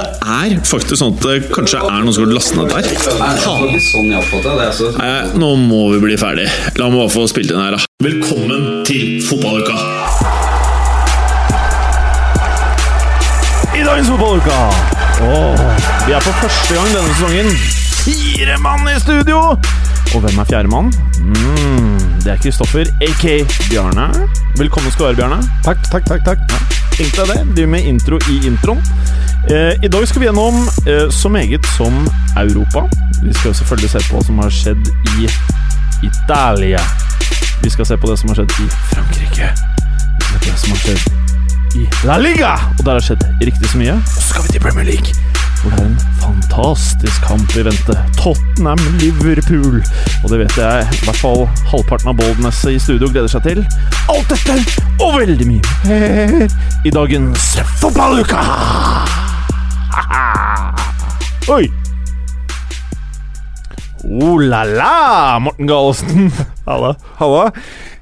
Det er faktisk sånn at det kanskje er noen som har lastet ned der. her. Nei, nå må vi bli ferdig. La meg bare få spilt inn her, da. Velkommen til fotballuka! I dagens fotballuka oh, Vi er på første gang denne sesongen fire mann i studio! Og hvem er fjerde mann? Mm, det er Kristoffer, aka Bjarne. Velkommen skal du være, Bjarne. Takk, takk, takk. takk. Tenk deg det. Driver med intro i introen. Eh, I dag skal vi gjennom eh, så meget som Europa. Vi skal selvfølgelig se på hva som har skjedd i Italia. Vi skal se på det som har skjedd i Frankrike. Vi skal se på det som har skjedd i La Liga! Og der har skjedd riktig så mye. Og så skal vi til Premier League, hvor det er en fantastisk kamp i vente. Tottenham-Liverpool. Og det vet jeg i hvert fall halvparten av Boldness i studio gleder seg til. Alt dette og veldig mye mer i dagens Fotballuka! Oi! Oh la la, Morten Gallosen. Halla. Halla.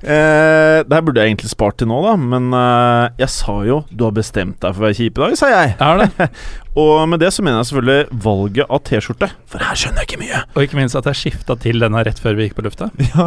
Eh, det her burde jeg egentlig spart til nå, da, men eh, jeg sa jo du har bestemt deg for å være kjip i dag, sa jeg. Er det. Og med det så mener jeg selvfølgelig valget av T-skjorte, for her skjønner jeg ikke mye. Og ikke minst at jeg skifta til denne rett før vi gikk på lufta. Ja,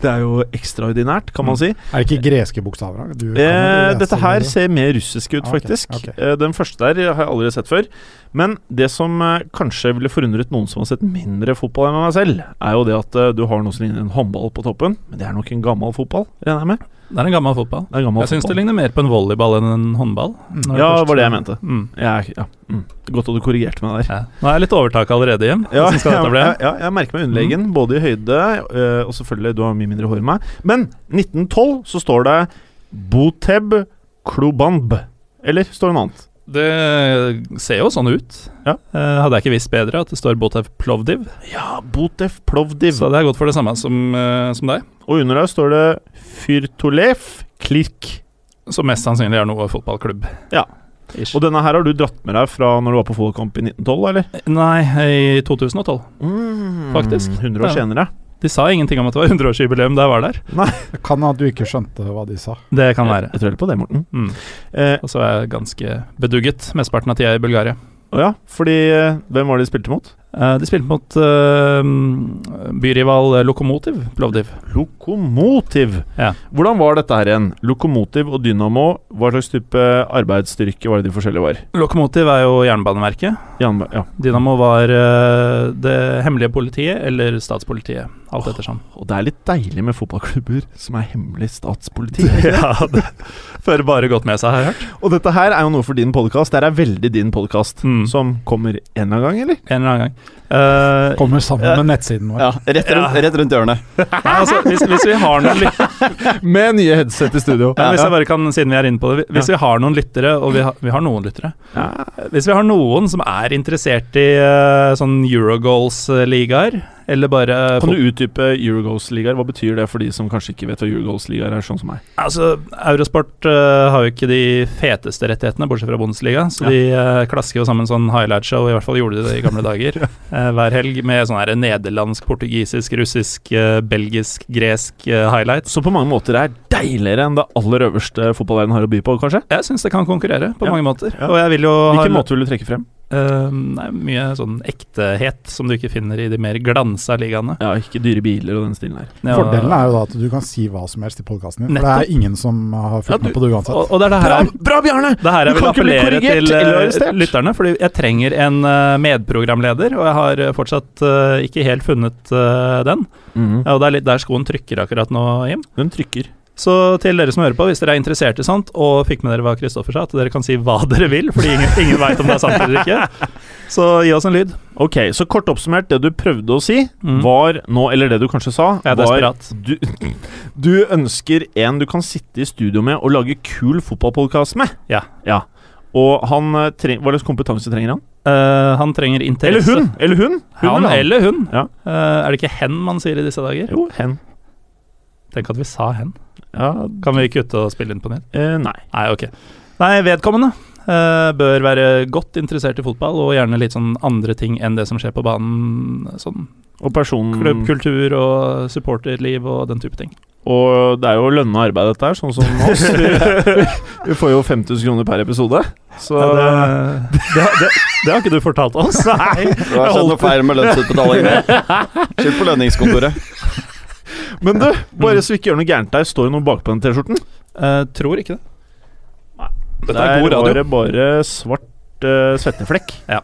Det er jo ekstraordinært, kan man si. Er det ikke greske bokstaver? da? Du, Eh, dette her det. ser mer russisk ut, Ah, okay, faktisk. ok. Eh, den første der har jeg aldri sett før. Men det som eh, kanskje ville forundret noen som har sett mindre fotball enn meg selv, er jo det at eh, du har noe som ligner en håndball på toppen, men det er nok en gammel fotball, regner jeg med. Det er en gammel fotball. Er gammel Jeg syns det ligner mer på en volleyball enn en håndball. Mm. Ja, det var det jeg mente. Mm. Jeg, ja, mm. Godt at du korrigerte meg der. Ja. Nå er jeg litt overtak allerede, Jim. Ja, ja, jeg merker meg underlegen, både i høyde øh, og selvfølgelig du har mye mindre hår enn meg. Men 1912 så står det Boteb Klubamb, Eller står det noe annet? Det ser jo sånn ut. Ja. Eh, hadde jeg ikke visst bedre at det står Botev Plovdiv, Ja, Botev Plovdiv. så hadde jeg gått for det samme som, eh, som deg. Og under der står det Fyrtolef Klirk Som mest sannsynlig er noe fotballklubb. Ja. Ish. Og denne her har du dratt med deg fra når du var på fotballkamp i 1912, eller? Nei, i 2012. Mm, Faktisk. 100 år senere. De sa ingenting om at det var 100-årsjubileum da jeg var der. Nei, Det kan at du ikke skjønte hva de sa. Det kan være. Jeg tror heller på det, Morten. Mm. Eh, Og så er jeg ganske bedugget mesteparten av tida i Bulgaria. å ja, fordi eh, Hvem var det de spilte mot? Eh, de spilte mot eh, byrival Lokomotiv Plovdiv. Lokomotiv. Ja. Hvordan var dette her igjen? Lokomotiv og Dynamo, hva slags type arbeidsstyrke var det de forskjellige var? Lokomotiv er jo Jernbaneverket. Jernba ja. Dynamo var eh, det hemmelige politiet eller statspolitiet. Alt ettersom. Og det er litt deilig med fotballklubber som er hemmelig statspoliti. ja, det fører bare godt med seg, har jeg hørt. og dette her er jo noe for din podkast. Det er veldig din podkast, Mm. som kommer en eller annen gang, eller? En eller annen gang. Uh, Kommer sammen med nettsiden vår. Ja, rett rundt, Ja. rett rundt hjørnet. nei, altså, hvis, hvis vi har noen lyttere Med nye headset i studio. ja, Hvis jeg bare kan, siden vi er inne på det Hvis vi har noen lyttere, og vi har, vi har noen lyttere Hvis vi har noen som er interessert i uh, sånn Eurogoals-ligaer, eller bare Kan du utdype Eurogoals-ligaer? Hva betyr det for de som kanskje ikke vet hva Eurogoals-ligaer er, sånn som meg? Altså, Eurosport uh, har jo ikke de feteste rettighetene, bortsett fra Bundesliga, så Ja. de uh, klasker jo sammen sånn highlight-show, i hvert fall gjorde de det i gamle dager, uh, hver helg, med sånn her nederlandsk, portugisisk, russisk, eh, belgisk, gresk highlight. Så på mange måter er deiligere enn det aller øverste fotballverden har å by på, kanskje? Jeg syns det kan konkurrere på Ja. mange måter, Ja. og jeg vil jo Hvilken måte vil du trekke frem? Eh, nei, mye sånn ektehet som du ikke finner i de mer glansa ligaene. Ja, ikke dyre biler og den stilen her. Ja, Fordelen er jo da at du kan si hva som helst i podkasten din. For det er ingen som har Ja, fulgt du- med på det uansett. og, og det er det her Bra, bra Bjarne! Det her Du jeg vil kan ikke bli appellere korrigert til eller arrestert. lytterne, fordi jeg trenger en eh, medprogramleder, og jeg har eh, fortsatt ikke helt funnet den. -hmm. Ja, og det er litt der skoen trykker akkurat nå, Jim. Den trykker. Så til dere som hører på, hvis dere er interessert i sånt, og fikk med dere hva Kristoffer sa, at dere kan si hva dere vil, fordi ingen, ingen veit om det er sant eller ikke, så gi oss en lyd. Ok, så kort oppsummert, det du prøvde å si, Mm. var nå Eller det du kanskje sa, var du, du ønsker en du kan sitte i studio med og lage kul fotballpodkast med. Ja. ja. Og han eh, treng, Hva slags kompetanse trenger han? Uh, han trenger interesse. Eller hun! Eller hun! hun han? eller hun. Ja. Uh, er det ikke hen man sier i disse dager? Jo, hen. Tenk at vi sa hen. Ja, Kan vi kutte og spille inn på nytt? eh, nei. Nei, ok. Nei, vedkommende eh, bør være godt interessert i fotball, og gjerne litt sånn andre ting enn det som skjer på banen. Sånn Og personen klubbkultur og supporterliv og den type ting. Og det er jo lønna arbeid, dette her, sånn som oss. Vi, vi får jo 5000 kroner per episode. Så Ja, det, det, det, det har ikke du fortalt oss. Nei. Det har skjedd noe feil med lønnsutbetalingene. Skyld på lønningskontoret. Men du, bare så vi ikke gjør noe gærent der, står det noe bakpå den T-skjorten? Uh, tror ikke det. Dette Der er god var det bare svart uh, svetteflekk. Ja.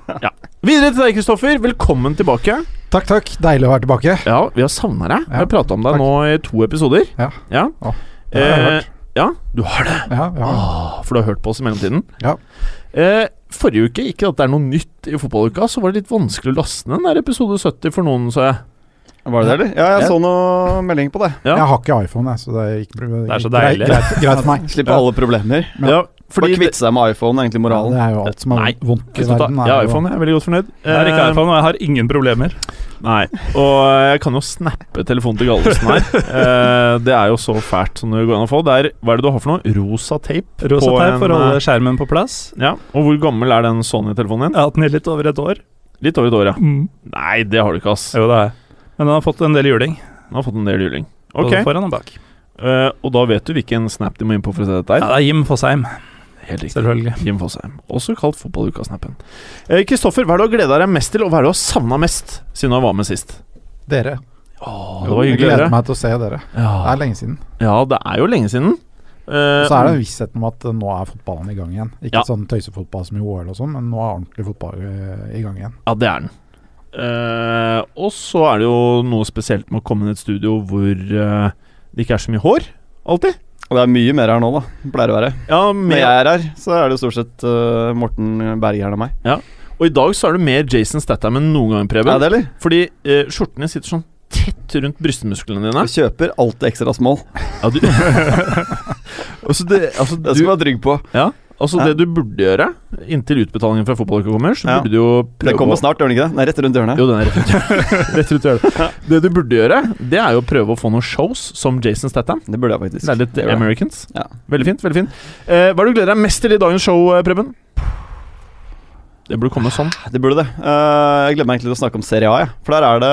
Videre til deg, Kristoffer. Velkommen tilbake. Takk, takk. Deilig å være tilbake. Ja, vi har savna deg. Vi Ja, har prata om deg takk. nå i to episoder. Ja. ja. Å, det har jeg Eh, hørt. ja, du har det. Ja, ja. Åh, for du har hørt på oss i mellomtiden? Ja. Eh, forrige uke, ikke at det er noe nytt i fotballuka, så var det litt vanskelig å laste ned den der episode 70 for noen, så jeg. Var det det, eller? Ja, jeg så noe melding på det. Ja. Jeg har ikke iPhone, jeg, så det gikk det er så deilig. Greit, greit, greit for meg. Slipper alle problemer. Men, Ja, fordi Bare kvitte seg med iPhone, er egentlig Ja, moralen. det er jo alt som er Nei, vondt i verden. Jeg har iPhone. Jeg er veldig godt fornøyd. Jeg har ikke Eh, iPhone, og jeg har ingen problemer. Nei, og jeg kan jo snappe telefonen til Gallosen her. Eh, det er jo så fælt som det går an å få. Det er, hva er det du har for noe? Rosa tape? Rosa tape en, for å eh, holde skjermen på plass. Ja, Og hvor gammel er den Sony-telefonen din? Jeg har hatt den i litt over et år. Litt over et år, ja. Mm. Nei, det har du ikke, ass. Jo, det er jeg. Men den har fått en del juling. Han har fått en del juling. Ok, Både foran og bak. Uh, og da vet du hvilken snap de må inn på for å se dette Ja, her? det er Jim Fosheim, Helt riktig. selvfølgelig. Jim Fosheim, også kalt Fotballuka-snappen. Eh, Kristoffer, hva er det du har gleda deg mest til, og hva er det du har savna mest siden du var med sist? Dere. Oh, det var hyggelig Jeg gleder meg til å se dere. Det er lenge siden. ja, det er jo lenge siden. Eh, Så er det vissheten om at eh, nå er fotballen i gang igjen. Ikke Ja. sånn tøysefotball som i OL og sånn, men nå er ordentlig fotball eh, i gang igjen. Ja, det er den. Eh, og så er det jo noe spesielt med å komme inn i et studio hvor uh, det ikke er så mye hår. Alltid. Og det er mye mer her nå, da. Pleier å være. Ja, Når jeg er her, så er det jo stort sett uh, Morten Bergeren og meg. Ja. Og i dag så er du mer Jason Statham enn noen gang, Preben. Er det, eller? Fordi skjortene sitter sånn tett rundt brystmusklene dine. Du kjøper alltid ekstra small. Ja, du altså det, altså, Det skal du være trygg på. ja, altså Ja. det du burde gjøre inntil utbetalingen fra fotballuka kommer, så burde du jo prøve Den kommer snart, gjør den ikke det? Den er rett rundt hjørnet. Jo, den er rett rundt rett rundt hjørnet. Det du burde gjøre, det er jo å prøve å få noen shows som Jason Statham. Det burde jeg faktisk. Det er litt Det. Americans. Ja. Veldig fint. veldig fint eh, Hva er det du gleder deg mest til i dagens show, eh, Preben? Det burde komme sånn. Det burde det. Uh, jeg gleder meg egentlig til å snakke om Serie A, Ja. For der er det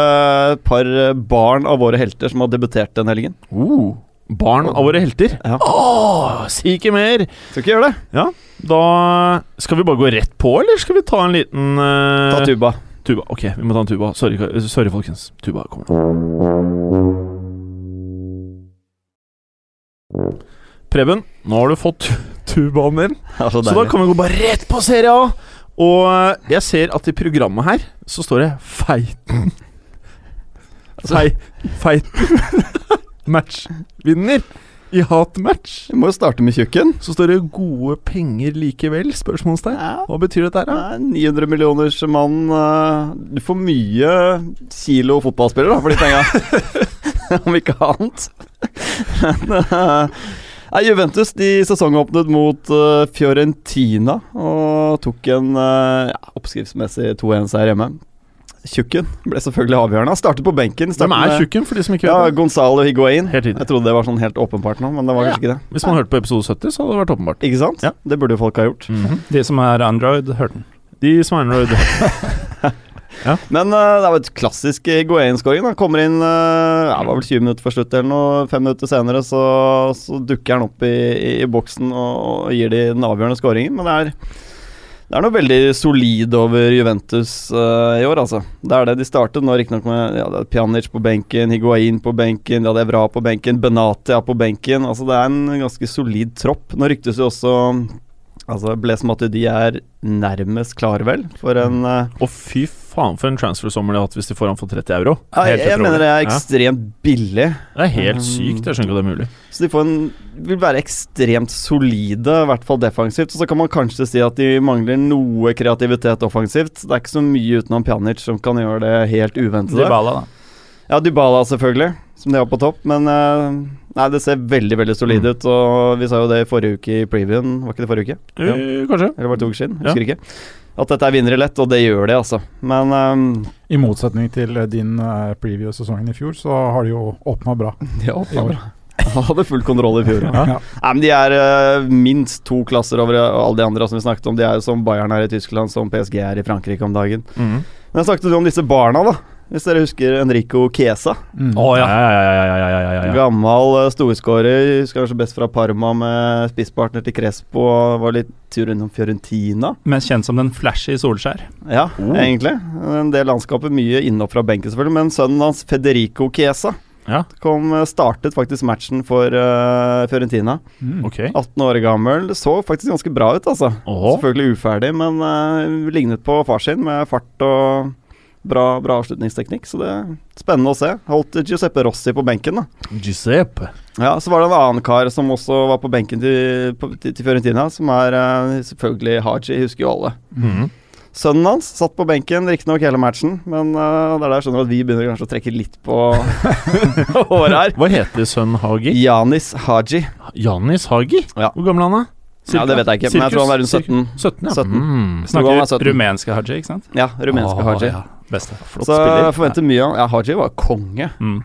et par barn av våre helter som har debutert den helgen. Uh, barn av våre helter. Ja. Åh, si ikke mer! Skal ikke gjøre det. Ja, Da Skal vi bare gå rett på, eller skal vi ta en liten uh, Ta tuba. tuba? Ok, vi må ta en tuba. Sorry, sorry folkens. Tuba kommer. Preben, nå har du fått tubaen din. Ja, så Så da kan vi gå bare rett på Serie A. Og eh, jeg ser at i programmet her så står det Feiten. Fei, feiten matchvinner i hatmatch. Vi må jo starte med tjukken. Så står det 'gode penger likevel'? Spørsmålstegn. Ja. Hva betyr dette her, 900 millioners mann eh, Du får mye kilo fotballspillere da, for de penga. Om ikke annet. Men, uh, nei, Juventus de sesongåpnet mot uh, Fiorentina og tok en uh, oppskriftsmessig 2-1-seier hjemme. Tjukken ble selvfølgelig avgjørende. Han startet på benken. Hvem er tjukken, for de som ikke vet det? Gonzalo Higuain. Helt tidlig. Jeg trodde det var sånn helt åpenbart nå, men det var kanskje ikke det. Hvis man hørte på episode 70, så hadde det vært åpenbart. Ikke sant? Ja. Det burde jo folk ha gjort. De som er Android, hørte den. De som er Android Men uh, det er jo et klassisk Higuain-skåring. Han Kommer inn uh, ja, det var vel 20 minutter før slutt eller noe. Fem minutter senere så, så dukker han opp i, i, i boksen og, og gir de den avgjørende skåringen. Men det er, det er noe veldig solid over Juventus uh, i år, altså. Det er det. De startet nå riktignok med ja, Pjanic på benken, Higuain på benken, de hadde Evra på benken, Benatia på benken. Altså Det er en ganske solid tropp. Nå ryktes jo også Altså Blaise Matuidi er nærmest klar, vel, for en uh, Og fy faen for en transfer-sommer de har hatt hvis de får han for 30 euro. Ja, jeg, jeg mener det er Ja. ekstremt billig. Det er helt sykt. Jeg skjønner ikke at det er mulig. Så de får en, vil være ekstremt solide, i hvert fall defensivt. Og så kan man kanskje si at de mangler noe kreativitet offensivt. Det er ikke så mye utenom Pjanic som kan gjøre det helt uventede. Dybala, da. Ja, Dybala selvfølgelig. som de har på topp. Men eh, nei, det ser veldig veldig solid Mm. ut. Og vi sa jo det i forrige uke i previewen. Var ikke det forrige uke? Ja. kanskje. Eller var det to uker siden? Ja. Ikke. At dette er vinnere lett, og det gjør de, altså. Men um, I motsetning til eh, din uh, preview-sesongen i fjor, så har de jo åpna bra. de har åpna bra. Han hadde full kontroll i fjor. Ja. Ja. Nei, men De er uh, minst to klasser over alle de andre som vi snakket om. De er jo som Bayern er i Tyskland, som PSG er i Frankrike om dagen. Mm. Men jeg snakket jo om disse barna, da. Hvis dere husker Enrico Chiesa. Mm. Å Ja, ja. ja, ja, ja, ja, ja, ja, ja. Gammel uh, storskårer. Husker kanskje best fra Parma med spisspartner til Crespo. og Var litt tur innom Fiorentina. Mest kjent som den flashy Solskjær. Ja, Oh. egentlig. En del landskapet, mye innopp fra benken selvfølgelig. Men sønnen hans, Federico Chiesa, Ja. kom, uh, startet faktisk matchen for uh, Fiorentina. Mm. okay. 18 år gammel. Så faktisk ganske bra ut, altså. Åhå. Selvfølgelig uferdig, men uh, lignet på far sin med fart og bra, bra avslutningsteknikk. Så det er spennende å se. Holdt Giuseppe Rossi på benken, da. Giuseppe. Ja, Så var det en annen kar som også var på benken til, på, til, til Fiorentina, som er eh, selvfølgelig Haji, husker jo alle. Mm. Sønnen hans satt på benken, riktignok hele matchen, men uh, det er der jeg skjønner at vi begynner kanskje å trekke litt på håret her. Hva heter sønnen Hagi? Janis Haji. Janis Hagi? Ja. Hvor gammel er han? da? Ja, det vet jeg ikke, men jeg tror han er rundt 17. 17, ja. 17. Mm. Er Snakker 17. rumenske Haji, ikke sant? Ja, rumenske oh, Haji. Ja, beste. Flott Så spiller. jeg forventer mye av Ja, Haji var konge. Mm.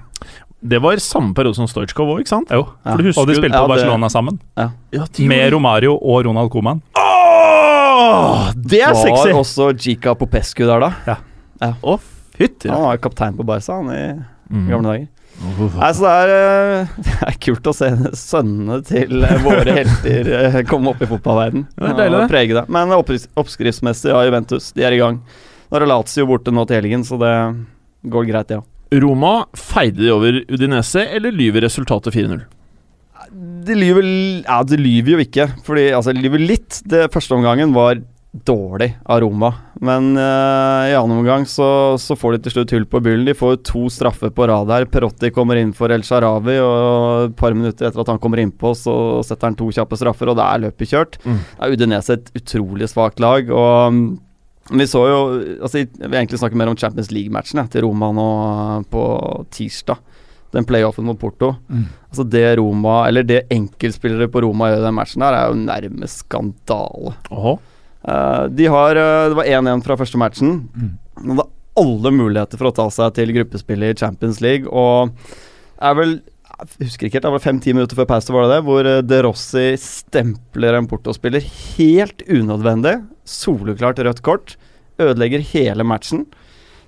Det var samme periode som Stojkov òg, ikke sant? Jo. Ja. For du husker Og de spilte Ja, på det- Barcelona sammen. Ja, de Med Romario og Ronald Coman. Åh, det er sexy! Var også Gika Popescu der, da. Å, fytti Han var kaptein på Barca han i Mm. gamle dager. Oh, Nei, så det er, eh, det er kult å se sønnene til eh, våre helter eh, komme opp i fotballverden Ja, det er deilig, det. Men oppskrift, oppskriftsmessig, ja, Juventus, de er i gang. Nå er det Lazio borte nå til helgen, så det går greit, det ja. Roma, feide de over Udinese, eller lyver resultatet 4-0? De lyver Ja, de lyver jo ikke, fordi Altså, de lyver litt. Det første omgangen var dårlig av Roma, men uh, i annen omgang så, så får de til slutt hull på byllen. De får to straffer på rad her. Perotti kommer inn for El Sharawi, og et par minutter etter at han kommer innpå, så setter han to kjappe straffer, og det er løpet kjørt. Mm. Da er Udinese et utrolig svakt lag, og vi så jo altså, Jeg vil egentlig snakke mer om Champions League-matchen ja, til Roma nå eh, på tirsdag. Den playoffen mot Porto. Mm. Altså Det Roma, eller det enkeltspillere på Roma gjør i den matchen, her er jo nærmest skandale. Eh, de har eh, Det var 1-1 fra første matchen. Mm. De hadde alle muligheter for å ta seg til gruppespillet i Champions League, og er vel jeg husker ikke helt, det var fem-ti minutter før pause, var det det, hvor De Rossi stempler en Porto-spiller helt unødvendig. Soleklart rødt kort. Ødelegger hele matchen.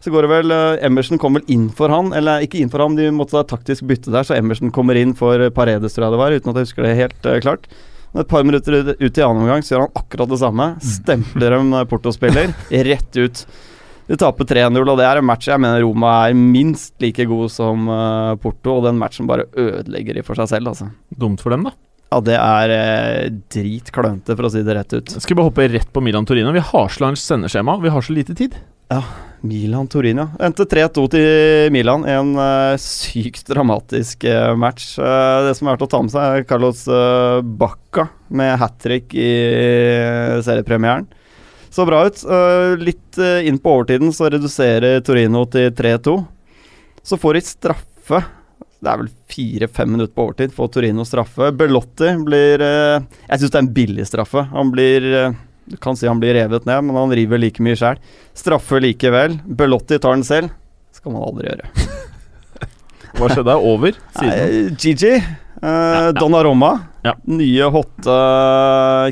Så går det vel eh, Emerson kom vel inn for han, eller ikke inn for han, de måtte da taktisk bytte der, så Emerson kommer inn for Paredes, tror jeg det var, uten at jeg husker det helt uh, klart. Men et par minutter ut, ut i annen omgang så gjør han akkurat det samme. Stempler en eh, Porto-spiller rett ut. De taper 3-0, og det er en match jeg mener Roma er minst like god som uh, Porto, og den matchen bare ødelegger de for seg selv, altså. Dumt for dem, da. Ja, det er eh, dritklønete, for å si det rett ut. Skal vi bare hoppe rett på Milan Torino? Vi har så langt sendeskjema, vi har så lite tid. Ja, Milan-Torino. Endte 3-2 til Milan. En eh, sykt dramatisk eh, match. Eh, det som er verdt å ta med seg, er Carlos uh, Bacca med hat trick i eh, seriepremieren. Så bra ut. Eh, litt eh, inn på overtiden så reduserer Torino til 3-2. Så får de straffe. Det er vel fire-fem minutter på overtid. Får Torino straffe. Belotti blir eh, Jeg syns det er en billig straffe. Han blir eh, Du kan si han blir revet ned, men han river like mye sjæl. Straffe likevel. Belotti tar den selv. Skal man aldri gjøre. Hva skjedde? Er over? Siden. Gigi. Uh, Donnaroma. Ja. Nye hotte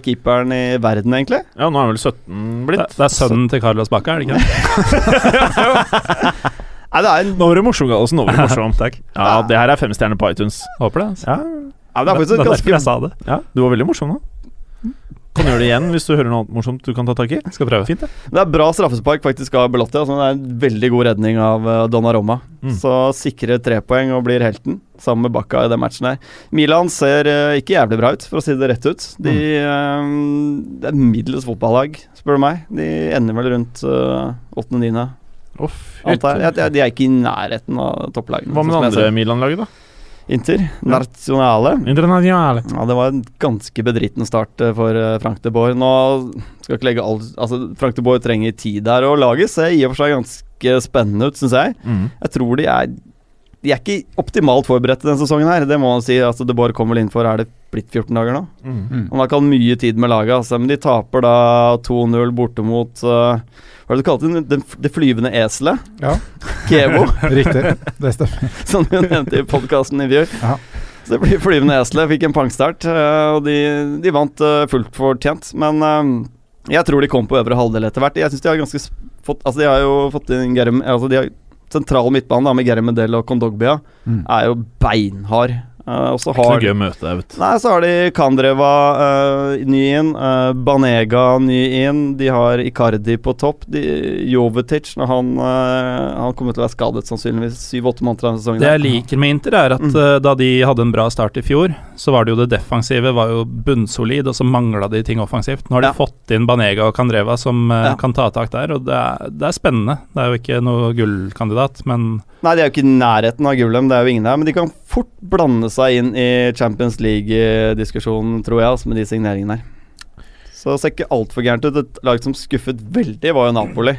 keeperen i verden, egentlig. Ja, nå er han vel 17 Det, blitt. det er sønnen til Carlos Bacca, er det ikke det? Nei, det er, en, Nå var det morsom, Gallosen. Nå var det morsom. Takk. Ja, det her er fem stjerner på iTunes. Håper det. Altså. Ja, ja, det er faktisk det er ganske jeg sa det. ja du var veldig morsom nå. Kan gjøre det igjen hvis du hører noe annet morsomt du kan ta tak i. Skal prøve. Fint, det. Det er bra straffespark faktisk av Belotti. Altså, det er en veldig god redning av uh, Donnaroma. Mm. Så sikrer tre poeng og blir helten, sammen med Bakka i den matchen her. Milan ser uh, ikke jævlig bra ut, for å si det rett ut. De, uh, det er middels fotballag, spør du meg. De ender vel rundt åttende-niende, Å, antar jeg. Ja, De, er ikke i nærheten av topplagene. Hva med sånn det andre Milan-laget, da? Inter, Nazionale. Internationale. Ja, det var en ganske bedriten start eh, for eh, Frank de Boer. Nå skal ikke legge all Altså, Frank de Boer trenger tid der, og laget ser i og for seg ganske spennende ut, syns jeg. Mm. Jeg tror de er de er ikke optimalt forberedt til denne sesongen her, det må man si. Altså, det bare kommer inn for Er det blitt 14 dager nå? Mm. Han har ikke hatt mye tid med laget, altså, men de taper da 2-0 borte mot uh, Hva er det du kalte det? Det flyvende eselet? Ja. Kevo. Riktig, det stemmer. Som du nevnte i podkasten i fjor. Ja. Så det blir flyvende eselet. Fikk en pangstart, uh, og de, de vant uh, fullt fortjent. Men jeg tror de kom på øvre halvdel etter hvert. Jeg synes de har ganske fått Altså, de har jo fått inn Germ altså de har Sentral midtbane med Gary Medell og Kondogbia mm. er jo beinhard. Uh, og så har Ikke noe gøy å møte deg, vet Nei, så har de Kandreva uh, ny inn, uh, Banega ny inn, de har Icardi på topp. De, Jovetic, når han, han kommer til å være skadet sannsynligvis syv-åtte måneder av sesongen. Det jeg liker med Inter, er at mm. da de hadde en bra start i fjor, så var det jo det defensive var jo bunnsolid, og så mangla de ting offensivt. Nå har de ja. fått inn Banega og Kandreva som ja. kan ta tak der, og det er, det er spennende. Det er jo ikke noe gullkandidat, men Nei, de er jo ikke i nærheten av gullet, men det er jo ingen der. Men de kan fort blande seg inn i Champions League-diskusjonen, tror jeg, altså med de signeringene her. Så det ser ikke altfor gærent ut. Et lag som skuffet veldig, var jo Napoli.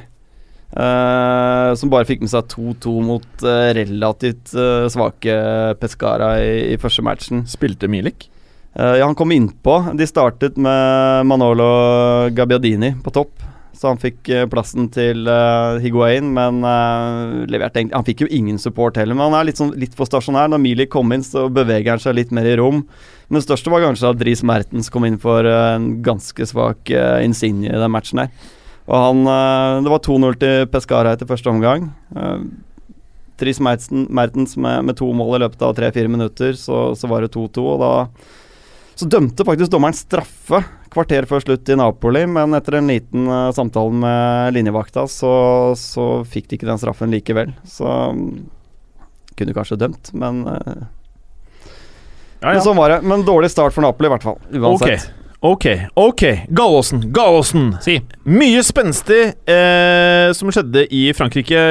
Uh, som bare fikk med seg 2-2 mot uh, relativt uh, svake Pescara i, i, første matchen. Spilte Milik? ja, han kom innpå. De startet med Manolo Gabbiadini på topp. Så han fikk uh, plassen til uh, Higuain, men uh, leverte egentlig Han fikk jo ingen support heller, men han er litt, sånn, litt for stasjonær. Når Mili kom inn, så beveger han seg litt mer i rom. Men det største var kanskje at Dries Mertens kom inn for en ganske svak uh, Insigne i den matchen her. Og han Det var 2-0 til Pescara etter første omgang. Dries Mertens med, med, to mål i løpet av tre-fire minutter, så, så var det 2-2, og da så dømte faktisk dommeren straffe kvarter før slutt i Napoli, men etter en liten uh, samtale med linjevakta, så, så, fikk de ikke den straffen likevel. Så um, kunne kanskje dømt, men uh, ja, ja. Men sånn var det. Men dårlig start for Napoli, i hvert fall. Uansett. Ok, ok. ok Galåsen, Galåsen. Si. Mye spenstig eh, som skjedde i Frankrike,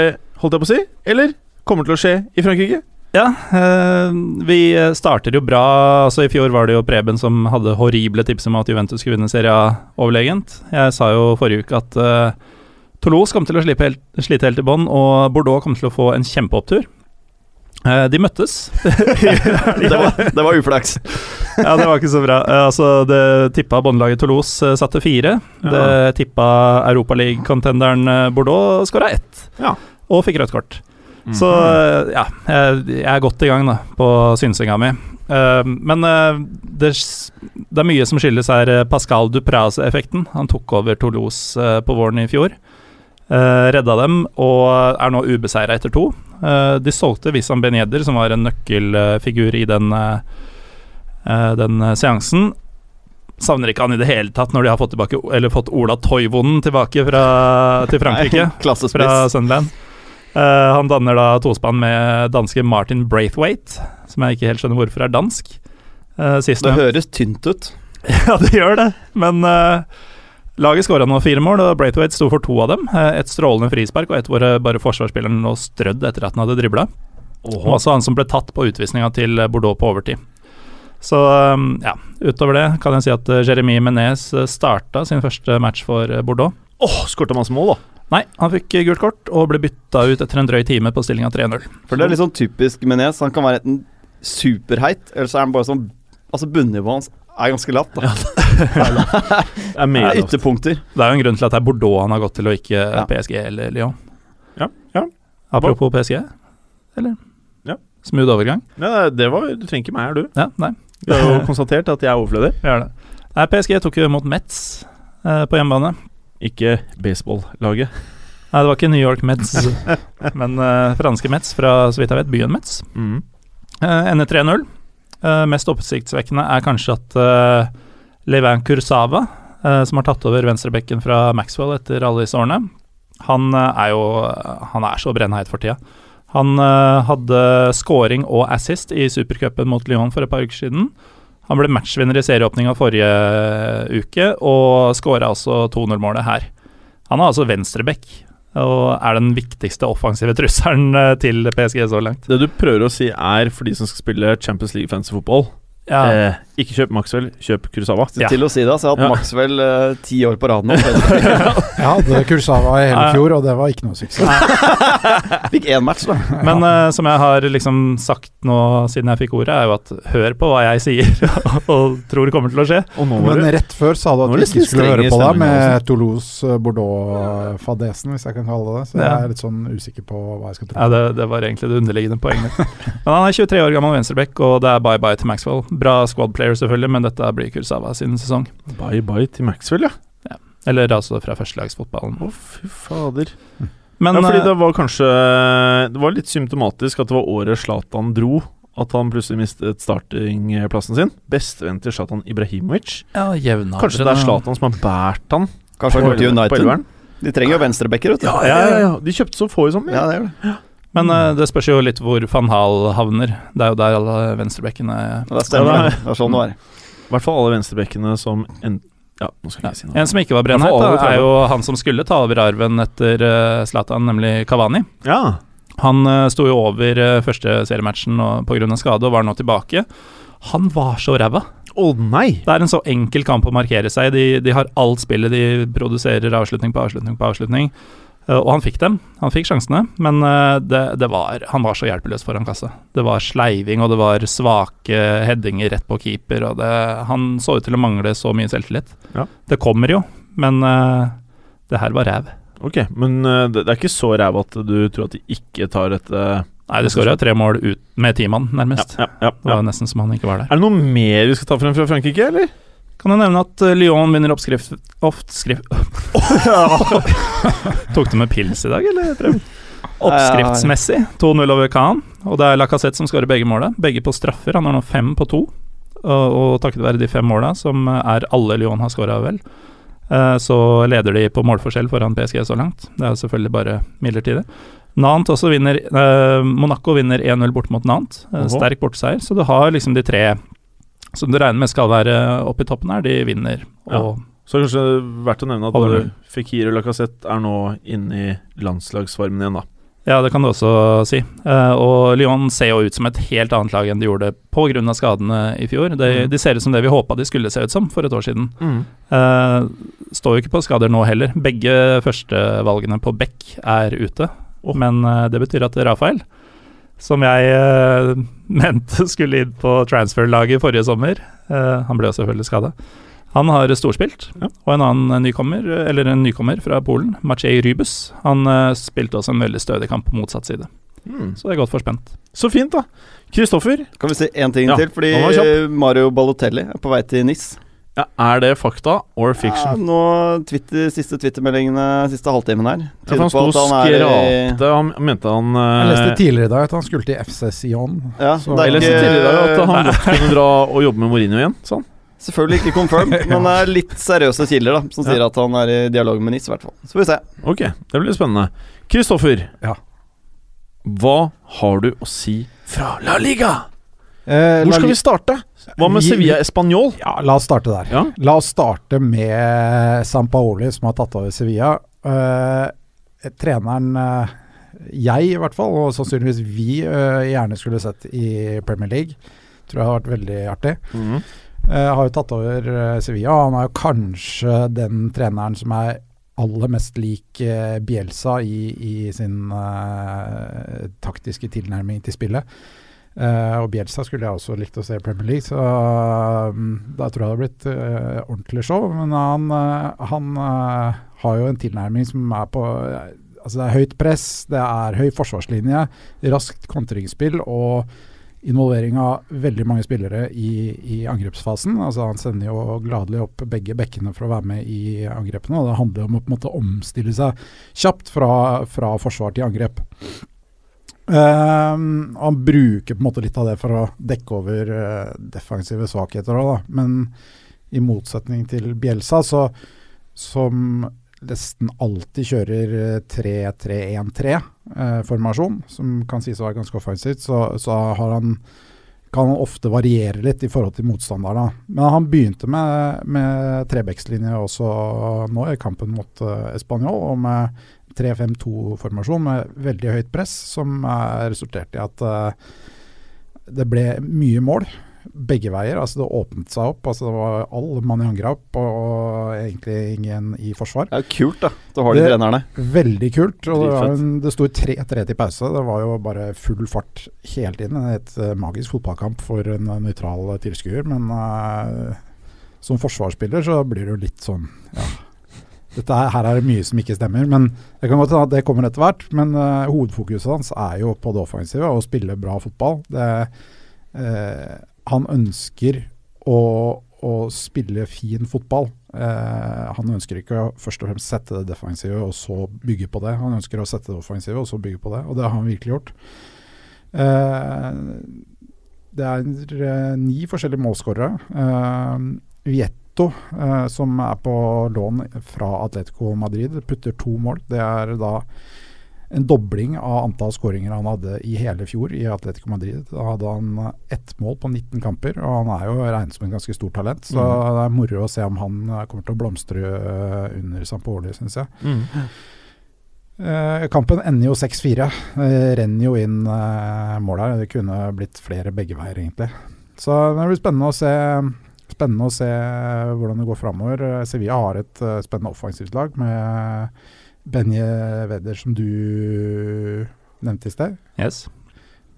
holdt jeg på å si? Eller kommer til å skje i Frankrike? Ja, eh, vi starter jo bra. Altså I fjor var det jo Preben som hadde horrible tips om at Juventus skulle vinne serien overlegent. Jeg sa jo forrige uke at uh, Toulouse kom til å helt, slite helt i bånn, og Bordeaux kom til å få en kjempeopptur. Uh, de møttes. det, var, det, var, uflaks. ja, det var ikke så bra. Uh, altså, Det tippa båndlaget Toulouse uh, satte fire. Ja. Det tippa Europaliga-contenderen Bordeaux skåra ett, ja. og fikk rødt kort. Mm. Så ja, jeg, er godt i gang da, på synsinga mi. Uh, men uh, det, det, er mye som skyldes her eh, Pascal Dupraz-effekten. Han tok over Toulouse uh, på våren i fjor. redda dem og er nå ubeseira etter to. de solgte Wissam Beneder, som var en nøkkelfigur i den, den seansen. Savner ikke han i det hele tatt når de har fått, tilbake, eller fått Ola Toivonen tilbake fra, til Frankrike. Nei, fra Sunderland. Uh, han danner da tospann med danske Martin Braithwaite, som jeg ikke helt skjønner hvorfor er dansk. Uh, det høres tynt ut. ja, det gjør det, men uh, laget skåra nå fire mål, og Braithwaite sto for to av dem. et strålende frispark og et hvor bare forsvarsspilleren lå strødd etter at han hadde dribla. Og også han som ble tatt på utvisninga til Bordeaux på overtid. Så um, ja, utover det kan jeg si at Jeremy Menez starta sin første match for Bordeaux. Åh, oh, skårte masse mål, da. Nei, han fikk gult kort og ble bytta ut etter en drøy time på stillinga 3-0. For det er litt sånn typisk Menes. Han kan være enten superheit, eller så er han bare sånn Altså bunnivået hans er ganske lavt. Da. Ja, det er mer ytterpunkter. Det er jo en grunn til at det er Bordeaux han har gått til, og ikke ja. PSG eller Lyon. Ja, ja. Apropos PSG, eller? Ja. Smooth overgang. Ja, det var Du trenger ikke meg her, du. Ja, nei. Du har jo konstatert at jeg er overflødig. Er det. Nei, PSG tok jo mot Metz eh, på hjemmebane. Ikke baseballaget. Nei, det var ikke New York Mets, men uh, franske Mets fra, så vidt jeg vet, byen Mets. Mm. Uh, ender 3-0. Uh, mest oppsiktsvekkende er kanskje at uh, Levin Kursava, som har tatt over venstrebekken fra Maxwell etter alle disse årene, han er jo Han er så brennheit for tida. Han hadde scoring og assist i supercupen mot Lyon for et par uker siden. Han ble matchvinner i serieåpninga forrige uke, og skåra altså 2-0-målet her. Han er altså venstreback, og er den viktigste offensive trusselen eh, til PSG så langt. Det du prøver å si er, for de som skal spille Champions League fancy fotball Ja. Eh, ikke kjøp Maxwell, kjøp Kurosawa. Ja. Til å si det, så har jeg hatt Ja. Maxwell eh, ti år på rad nå. Jeg hadde Kurosawa i hele fjor, og det var ikke noe suksess. Fikk én match, da. Men eh, som jeg har liksom sagt nå siden jeg fikk ordet, er jo at hør på hva jeg sier og tror kommer til å skje. Og nå Men rett før sa du at du vi ikke skulle høre på deg med Toulouse-Bordeaux-fadesen, hvis jeg kan kalle det det. Så jeg er litt sånn usikker på hva jeg skal tro. Ja, det, det var egentlig det underliggende poenget. Men han er 23 år gammel venstreback, og det er bye-bye til Maxwell. Bra squad player, selvfølgelig, men dette blir Kursawa sin sesong. bye bye til Maxwell, ja. Eller altså fra førstelagsfotballen. Å, fy fader. Men ja, fordi eh, det var kanskje Det var litt symptomatisk at det var året Zlatan dro. At han plutselig mistet startingplassen sin. Bestevenn til Zlatan Ibrahimovic. ja, jevnaldre, Kanskje det er Zlatan som har båret han Kanskje han går til United. De trenger jo venstrebacker, vet du. Ja, ja, ja, ja. De kjøpte så få i sommer. Ja, det gjør det. Men uh, det spørs jo litt hvor van Hal havner. Det er jo der alle venstrebekkene Det stemmer. Det er sånn det var. I hvert fall alle venstrebekkene som en, Ja, ja. si. En som ikke var brennheit, er jo han som skulle ta over arven etter Zlatan, Zlatan, nemlig Kavani. Ja. Han uh, sto jo over uh, første seriematchen pga. skade og var nå tilbake. Han var så ræva. Å nei! Det er en så enkel kamp å markere seg. De, de har alt spillet, de produserer avslutning på avslutning på avslutning. Eh, og han fikk dem, han fikk sjansene, men eh, det, det var, han var så hjelpeløs foran kassa. Det var sleiving, og det var svake headinger rett på keeper, og det, han så ut til å mangle så mye selvtillit. Ja. Det kommer jo, men eh, det her var ræv. Ok, men det, det er ikke så ræv at du tror at de ikke tar dette Nei, de skåra tre mål ut med ti mann, nærmest. ja, ja, Det var nesten som han ikke var der. Er det noe mer vi skal ta frem fra Frankrike, eller? Kan jeg nevne at eh, Lyon vinner oppskrift Oppskrift Tok du med pils i dag, eller? Oppskriftsmessig 2-0 over Khan, og det er Lacassette som skårer begge måla. Begge på straffer. Han har nå fem på to, og, og takket være de fem måla, som er alle Lyon har skåra, vel, eh, så leder de på målforskjell foran PSG så langt. Det er selvfølgelig bare midlertidig. Nant også vinner eh, Monaco vinner 1-0 bort mot Nantes. Eh, sterk borteseier. Så du har liksom de tre som du regner med skal være oppe i toppen her, de vinner. Ja. Så er det kanskje verdt å nevne at både Fikir og Lacassette er nå inne i landslagsformen igjen, da. Ja, det kan du også si. Eh, og Lyon ser jo ut som et helt annet lag enn de gjorde pga. skadene i fjor. De, Mm. de ser ut som det vi håpa de skulle se ut som for et år siden. Eh, står jo ikke på skader nå heller. Begge førstevalgene på Beck er ute. Oh. Men eh, det betyr at Rafael, som jeg eh, mente skulle inn på transfer-laget forrige sommer eh, Han ble jo selvfølgelig skada. Han har storspilt, Ja. og en annen nykommer, eller en nykommer fra Polen, Maciej Rybus, han eh, spilte også en veldig stødig kamp på motsatt side. Mm. Så det er godt forspent. Så fint, da. Kristoffer, Kan vi si én ting Ja, til? Fordi. Mario Balotelli er på vei til NIS. Ja, er det fakta or fiction? Ja, nå Twitter, Siste Twittermeldingene siste halvtimen her Ja, han sto og skrapte Han mente han Jeg leste eh, tidligere i dag at han skulle til FC Sion. Ja, Så- Jeg leste tidligere i dag at han godt kunne dra og jobbe med Mourinho igjen. Sånn. Selvfølgelig ikke confirmed, men det er litt seriøse kilder da som sier Ja. at han er i dialog med NIS, Hvertfall. Så får vi se. Ok, det blir spennende. Kristoffer, Ja. hva har du å si fra La Liga? Eh, Hvor skal vi starte? Hva med Vi- Sevilla Español? Ja, la oss starte der. Ja. La oss starte med Sampaoli, som har tatt over Sevilla. Uh, treneren uh, jeg, i hvert fall, og sannsynligvis vi, uh, gjerne skulle sett i Premier League. Tror jeg har vært veldig artig. Eh, har jo tatt over Sevilla. Han er jo kanskje den treneren som er aller mest lik Bielsa i, i sin taktiske tilnærming til spillet. Eh, og Bjelsa skulle jeg også likt å se i Premier League, så mm, da tror jeg det hadde blitt uh, ordentlig show. Men han, uh, han har jo en tilnærming som er på Altså det er høyt press, det er høy forsvarslinje, raskt kontringsspill og involvering av veldig mange spillere i, i angrepsfasen. Altså Han sender jo gladelig opp begge bekkene for å være med i angrepene. og Det handler om å på en måte omstille seg kjapt fra, fra forsvar til angrep. Ehm, han bruker på en måte litt av det for å dekke over uh, defensive svakheter òg, da. Men i motsetning til Bjelsa, så, som nesten alltid kjører eh, 3-3-1-3-formasjon, som kan sies å være ganske offensivt, så, så han kan han ofte variere litt i forhold til motstanderne. Men han begynte med, med trebekslinje også nå i kampen mot uh, Español, og med 3-5-2-formasjon med veldig høyt press, som resulterte i at uh, det ble mye mål. begge veier. Altså Det åpnet seg opp. Altså Det var all mann i angrep og egentlig ingen i forsvar. Det er kult, da. Da har de Det- trenerne. Veldig kult. Og det, det sto 3-3 til pause. Det var jo bare full fart hele tiden. Et eh, magisk fotballkamp for en eh, nøytral tilskuer. Men uh, som forsvarsspiller så blir det jo litt sånn ja. Dette her, her er det mye som ikke stemmer. Men det kan godt hende at det kommer etter hvert. Men uh, hovedfokuset hans er jo på det offensive og å spille bra fotball. Det, uh, han ønsker å, å spille fin fotball. Uh, han ønsker ikke å først og fremst sette det defensive og så bygge på det. Han ønsker å sette det offensive og så bygge på det, og det har han virkelig gjort. Det er ni forskjellige målskårere. Eh, Vietto, eh, som er på lån fra Atletico Madrid, putter to mål. Det er da en dobling av antall skåringer han hadde i hele fjor i Atletico Madrid. Da hadde han ett mål på 19 kamper, og han er jo regnet som en ganske stort talent. Så det er moro å se om han eh, kommer til å blomstre eh, under Sampoli, syns jeg. Mm. Eh, kampen ender jo 6-4. Eh, renner jo inn eh, mål her. Det kunne blitt flere begge veier, egentlig. Så det blir spennende å se Spennende å se hvordan det går framover. Eh, Sevilla har et eh, spennende offensivt lag med Benje Wedder, som du nevnte i sted. Yes.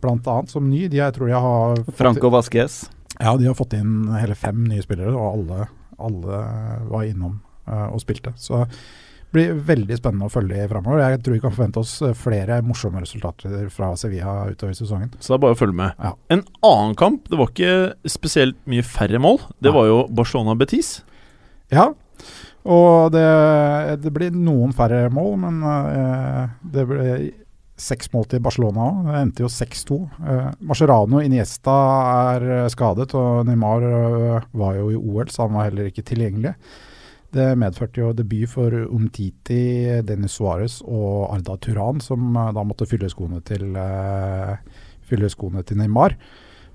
Blant annet som ny. De jeg tror jeg har Franco Vasques. Ja, de har fått inn hele fem nye spillere, og alle, alle var innom uh, og spilte. Så blir veldig spennende å følge framover. Jeg tror vi kan forvente oss eh, flere morsomme resultater fra Sevilla utover sesongen. Så det er bare å følge med. Ja. En annen kamp, det var ikke spesielt mye færre mål. Det var jo Barcelona-Betis. Ja, og det, det blir noen færre mål, men uh, det ble seks mål til Barcelona òg. Det endte jo 6-2. Uh, Mascherano Iniesta er eh, skadet, og Neymar uh, var jo i OL, så han var heller ikke tilgjengelig. Det medførte jo debut for Umtiti, Dennis Suárez og Arda Turan, som eh, da måtte fylle skoene til, eh, fylle skoene til Neymar.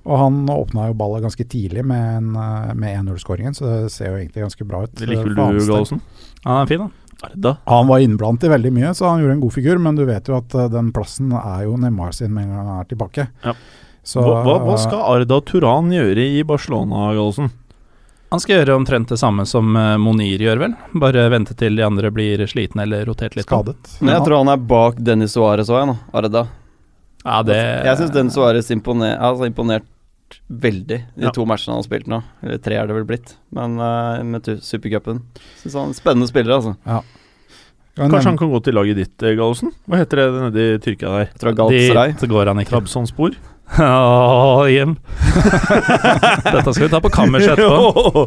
Og han åpna jo ballet ganske tidlig med, eh, med 1-0-skåringen, så det ser jo egentlig ganske bra ut. Det liker vel du. Gallosen? Han er fin, da. Arda. Han var innblandet i veldig mye, så han gjorde en god figur, men du vet jo at eh, den plassen er jo Neymar sin med en gang han er tilbake. Ja. Så, Hva, hva, hva skal Arda Turan gjøre i Barcelona, Gallosen? Han skal gjøre omtrent det samme som eh, Monir gjør, vel. Bare vente til de andre blir slitne eller rotert litt. skadet? Men jeg tror han er bak Dennis Suárez òg, jeg nå. Arda. Ja, det Jeg syns Dennis Suárez imponer, altså imponert veldig de Ja. to matchene han har spilt nå. Eller tre er det vel blitt, men uh, med supercupen. Syns han er en spennende spiller, altså. Ja. Kanskje han kan gå til laget ditt, eh, Gallosen? Hva heter det nede i Tyrkia der? Dit går han ikke. Trabzonspor? Åh, Jim. Dette skal vi ta på kammerset etterpå.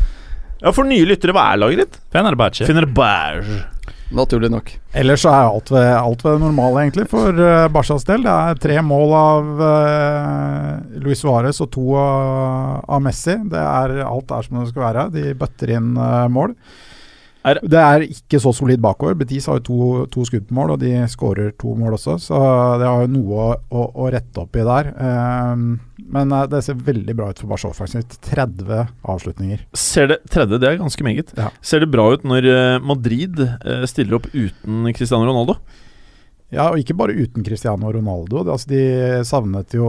ja, for nye lyttere, hva er laget ditt? Fenerbahçe. Fenerbahçe. Naturlig nok. Ellers så er alt ved, alt ved det normale, egentlig, for uh, Barcas del. Det er tre mål av uh, Luis Suárez og to av, av Messi. Det er, alt er som det skal være. De bøtter inn uh, mål. Er- det er ikke så solid bakover. Betis har jo to, to skudd på mål, og de skårer to mål også, så det har jo noe å, å, å rette opp i der. Um, men eh, det ser veldig bra ut for Barca offensivt. 30 avslutninger. Ser det, tredje, det er ganske meget. Ja. Ser det bra ut når eh, Madrid eh, stiller opp uten Cristiano Ronaldo? Ja, og ikke bare uten Cristiano Ronaldo. De, Altså, de savnet jo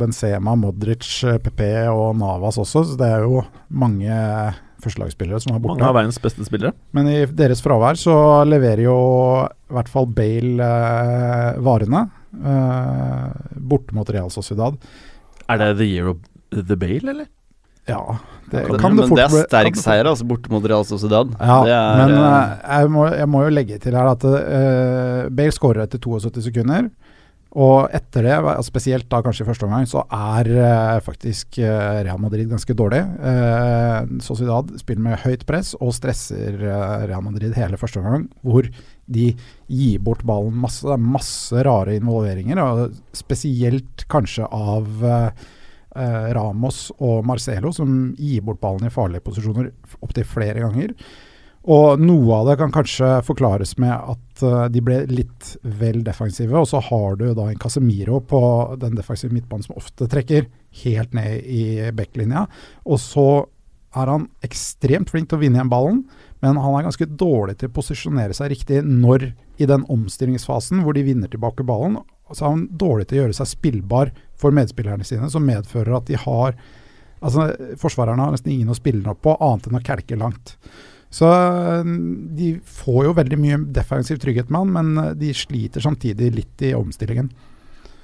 Benzema, Modric, PP og Navas også, så det er jo mange førstelagsspillere som er borte. Mange av verdens beste spillere. Men i deres fravær så leverer jo i hvert fall Bale eh, varene. Eh, borte mot Real Sociedad. Er det the year of the Bale, eller? Ja, det Men, kan det men fort det er sterk seier, altså, borte mot Real Sociedad. Ja, det er, men eh, eh, jeg, må, jeg må jo legge til her at eh, Bale skårer etter 72 sekunder. Og etter det, spesielt da kanskje i første omgang, så er eh, faktisk eh, Real Madrid ganske dårlig. Eh, Sociedad spiller med høyt press og stresser eh, Real Madrid hele første omgang, hvor de gir bort ballen masse. Det er masse rare involveringer, og spesielt kanskje av eh, Ramos og Marcelo, som gir bort ballen i farlige posisjoner opptil flere ganger. Og noe av det kan kanskje forklares med at eh, de ble litt vel defensive. Og så har du da en Casemiro på den defensive midtbanen som ofte trekker helt ned i backlinja. Og så er han ekstremt flink til å vinne igjen ballen, men han er ganske dårlig til å posisjonere seg riktig når i den omstillingsfasen hvor de vinner tilbake ballen. Så er han dårlig til å gjøre seg spillbar for medspillerne sine, som medfører at de har Altså, Forsvarerne har nesten ingen å spille opp på, annet enn å kelke langt. Så de får jo veldig mye defensiv trygghet med han, men de sliter samtidig litt i omstillingen.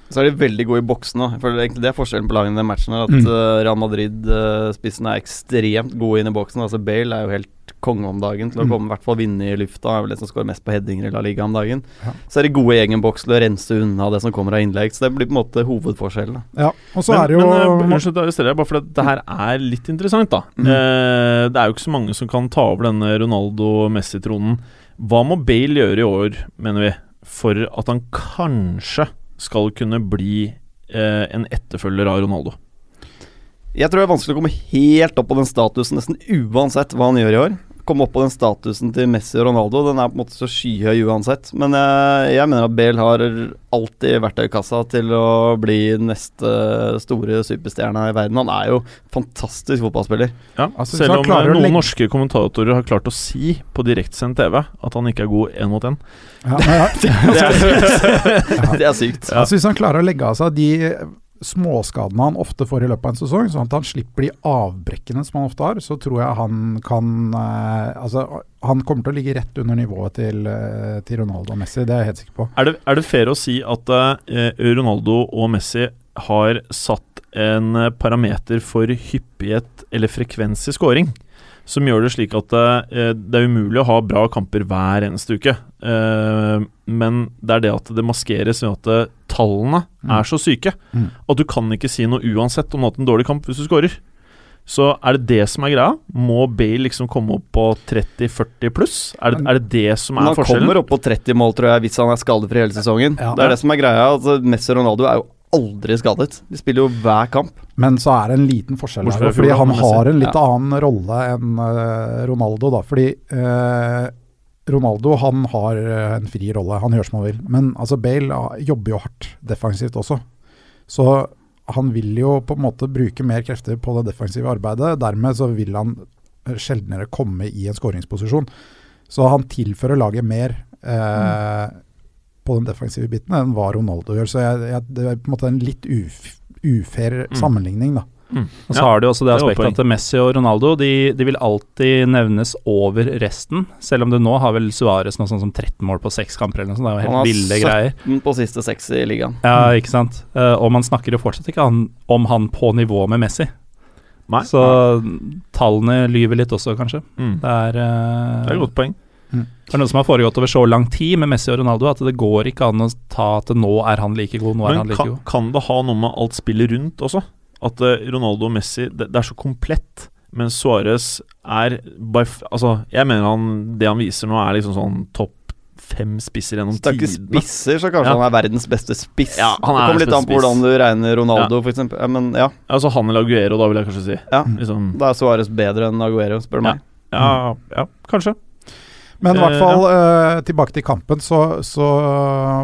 Så er de veldig gode i boksen òg. Det er forskjellen på lagene i den matchen. At mm. uh, Real Madrid-spissen uh, er ekstremt gode inn i boksen. Altså Bale er jo helt konge om dagen til å mm. komme i hvert fall vinne i lufta. Er vel det som skårer mest på headinger i La Liga om dagen. Ja. Så er de gode i egen boks til å rense unna det som kommer av innlegg. Så det blir på en måte hovedforskjellen. Ja, og så er det jo Men uh, unnskyld, arresterer bare for det her er litt interessant, da. Mm. Eh, det er jo ikke så mange som kan ta over denne Ronaldo-Messi-tronen. Hva må Bale gjøre i år, mener vi, for at han kanskje skal kunne bli eh, en etterfølger av Ronaldo? Jeg tror det er vanskelig å komme helt opp på den statusen nesten uansett hva han gjør i år komme opp på den statusen til Messi og Ronaldo. Den er på en måte så skyhøy uansett. Men jeg, jeg mener at Bale har alltid verktøykassa til å bli neste store superstjerna i verden. Han er jo fantastisk fotballspiller. Ja, altså, Selv om noen legge... norske kommentatorer har klart å si på direktesendt TV at han ikke er god én mot én. Ja, ja. det, er sykt. det er sykt. Altså, hvis han klarer å legge av seg de småskadene han ofte får i løpet av en sesong, sånn at han slipper de avbrekkene som han ofte har, så tror jeg han kan eh, Altså, han kommer til å ligge rett under nivået til, eh, til Ronaldo og Messi, det er jeg helt sikker på. Er det, er det fair å si at eh, Ronaldo og Messi har satt en parameter for hyppighet eller frekvens i scoring? Som gjør det slik at eh, det er umulig å ha bra kamper hver eneste uke. Eh, men det er det at det maskeres ved at eh, tallene mm. er så syke mm. at du kan ikke si noe uansett om du har hatt en dårlig kamp hvis du scorer. Så er det det som er greia? Må Bale liksom komme opp på 30-40 pluss? Er det, er det, det som er forskjellen? Han kommer opp på 30 mål, tror jeg, hvis han er skadefri hele sesongen. Ja. Det er det som er greia. Altså, Messi og Ronaldo er jo aldri skadet. De spiller jo hver kamp. Men så er det en liten forskjell her, fordi han har en litt ja. annen rolle enn uh, Ronaldo. da, fordi uh, Ronaldo han har uh, en fri rolle, han gjør som han vil. Men altså Bale jobber jo hardt defensivt også. Så han vil jo på en måte bruke mer krefter på det defensive arbeidet. Dermed så vil han sjeldnere komme i en skåringsposisjon. Så han tilfører laget mer. Mm på den defensive biten enn hva Ronaldo gjør. Så jeg, jeg, det er på en måte en litt uf, ufair mm. sammenligning, da. Mm. Og så ja, har du også det aspektet at Messi og Ronaldo de, de, vil alltid nevnes over resten. Selv om du nå har vel Suárez noe sånt som 13 mål på seks kamper eller noe sånt. Det er jo helt ville greier. Han har 17 på siste seks i ligaen. Ja, ikke sant. Uh, og man snakker jo fortsatt ikke han, om han på nivå med Messi. Nei. Så tallene lyver litt også, kanskje. Mm. Det, er, uh, det er et godt poeng. Mm. Det er noe som har foregått over så lang tid med Messi og Ronaldo at det går ikke an å ta at nå er han like god, nå Men er han like kan, god. Kan det ha noe med alt spillet rundt også? At uh, Ronaldo og Messi det, det, er så komplett. Men Suárez er by, Altså, jeg mener han Det han viser nå, er liksom sånn topp fem spisser gjennom tidene. Det er spisser, så kanskje ja. han er verdens beste spiss. Ja, det kommer litt an på hvordan du regner Ronaldo, ja. f.eks. Ja, men ja. Altså han eller Aguero, da, vil jeg kanskje si. Ja, liksom. Da er Suárez bedre enn Aguero, spør du meg. Ja, ja, kanskje. Men i hvert eh, fall uh, tilbake til kampen, så, så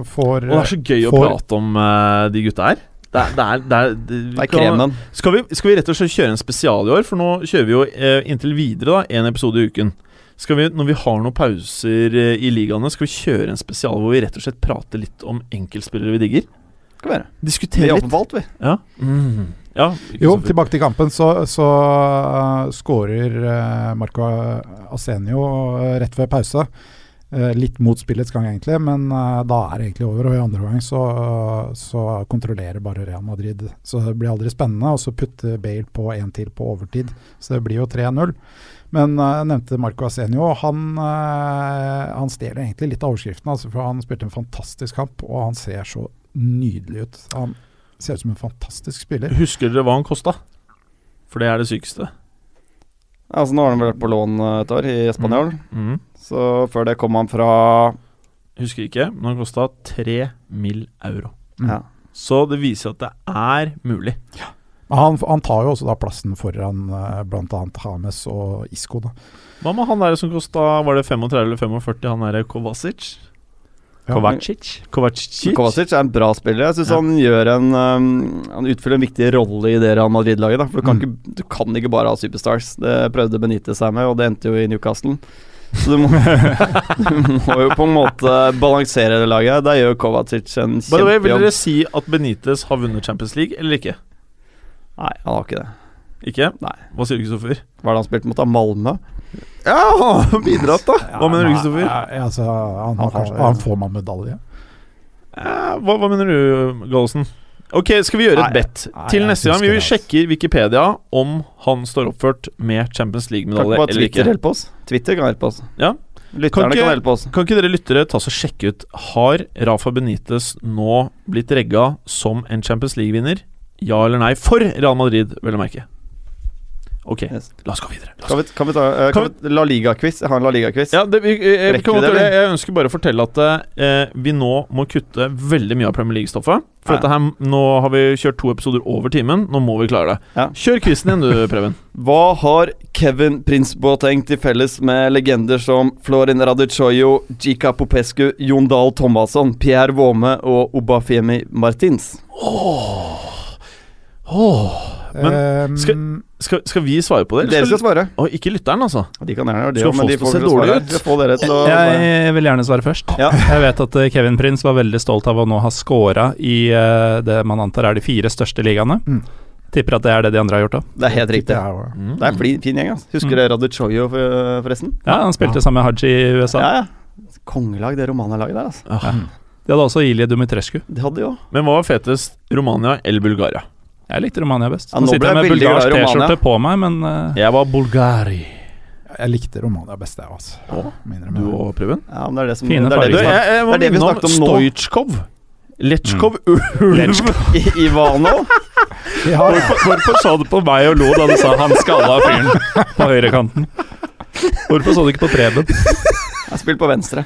får Og det er så gøy får, å prate om uh, de gutta her. Det er, det er, det er, det er kremen. Skal vi, skal vi, rett og slett kjøre en spesial i år? For nå kjører vi jo uh, inntil videre da, en episode i uken. Skal vi, når vi har noen pauser i ligaene, skal vi kjøre en spesial hvor vi rett og slett prater litt om enkeltspillere vi digger? Skal gjøre. Diskutere litt. Vi er valgt, vi. Ja. Mm. Ja, jo, tilbake til kampen, så, så uh, skårer uh, Marco Asenio uh, rett før pause. Uh, litt mot spillets gang, egentlig, men da er det egentlig over. Og i andre omgang så, så, kontrollerer bare Real Madrid. Så det blir aldri spennende. Og så putter Bale på en til på overtid, så det blir jo 3-0. Men jeg nevnte Marco Asenio. Han, han stjeler egentlig litt av overskriften, altså, for han spilte en fantastisk kamp, og han ser så nydelig ut. Han Ser ut som en fantastisk spiller. Husker dere hva han kosta? For det er det sykeste. Altså Nå har han vært på lån et år i Spanjol. Mm. Mm. Så før det kom han fra Husker ikke, men han kosta tre mill. euro. Mm. Ja. Så det viser at det er mulig. Ja. Han, han, tar jo også da plassen foran uh, bl.a. Hames og Isco. da Hva med han der som kosta Var det 35 eller 45, han der Kovacic? Kovacic. Kovacic. Kovacic er en bra spiller. Jeg syns ja. han gjør en um, Han utfyller en viktig rolle i det Real Madrid-laget. For du kan, mm. ikke, du kan, ikke, bare ha superstars. Det prøvde Benitez seg med, og det endte jo i Newcastle. Så du må, du må jo på en måte balansere det laget. Der gjør Kovacic en kjempejobb. Vil dere si at Benitez har vunnet Champions League, eller ikke? Nei, han har ikke det. Ikke? Nei. Hva sier du, Kristoffer? Hva er det han spilte mot? da? Malmö? Ja, han har bidratt, da! Hva mener du, Kristoffer? ja, altså, han, Han kanskje, han får man medalje. Ja, hva, hva mener du, Gallosen? Ok, skal vi gjøre et bet til neste gang? Vi vil sjekke Wikipedia om han står oppført med Champions League-medalje eller Twitter ikke. hjelpe oss? Twitter kan hjelpe oss. Ja. Lytterne Kan kan, hjelpe oss. Kan ikke dere lyttere ta og sjekke ut Har Rafa Benitez nå blitt regga som en Champions League-vinner? Ja eller nei? For Real Madrid, vel å merke. Ok, Yes. la oss gå videre. Oss Kan vi, kan vi ta uh, Kan vi, La Liga-quiz? Jeg har en La Liga-quiz. Ja, det, jeg, jeg, eller? Jeg ønsker bare å fortelle at uh, vi nå må kutte veldig mye av Premier League-stoffet. For Ja. dette her, nå har vi kjørt to episoder over timen. Nå må vi klare det. Ja. Kjør quizen igjen, du, Preben. Hva har Kevin Prince Boateng til felles med legender som Florin Radichoyo, Jika Popescu, Jon Dahl Thomasson, Pierre Våme og Obafemi Martins? Men Ehm, skal- Skal, skal vi svare på det? Dere skal svare. Og ikke lytteren, altså. De kan gjerne gjøre det, Skal men de får vel se svare. dårlig ut? Dere til å jeg, Jeg vil gjerne svare først. Ja. Jeg vet at eh, Kevin Prince var veldig stolt av å nå ha scora i eh, det man antar er de fire største ligaene. Mm. Tipper at det er det de andre har gjort òg. Det er helt riktig. det Mm. Det er en fin, fin gjeng. Altså. Husker Mm. dere Radichoyo, forresten? Ja, han spilte sammen med Haji i USA. Ja, ja. Kongelag, det Romania-laget der, altså. Ja. De hadde også Ilje Dumitrescu. Det hadde de. Men hva var fetest? Romania eller Bulgaria? Jeg likte Romania best. Ja, Nå nå sitter jeg med bulgarsk. T-skjorte på meg, men uh, Jeg var bulgari. Jeg likte Romania best, jeg, altså. Å, Du og Preben? Ja, men det er det som Fine det er det vi jeg, jeg Det er det vi snakket om nå. Stojkov. Letsjkov Ulv. I- Ivano. Ja, Hvorfor så du på meg og lo da du sa han skalla fyren på høyrekanten? Hvorfor så du ikke på Preben? Jeg spilte på venstre.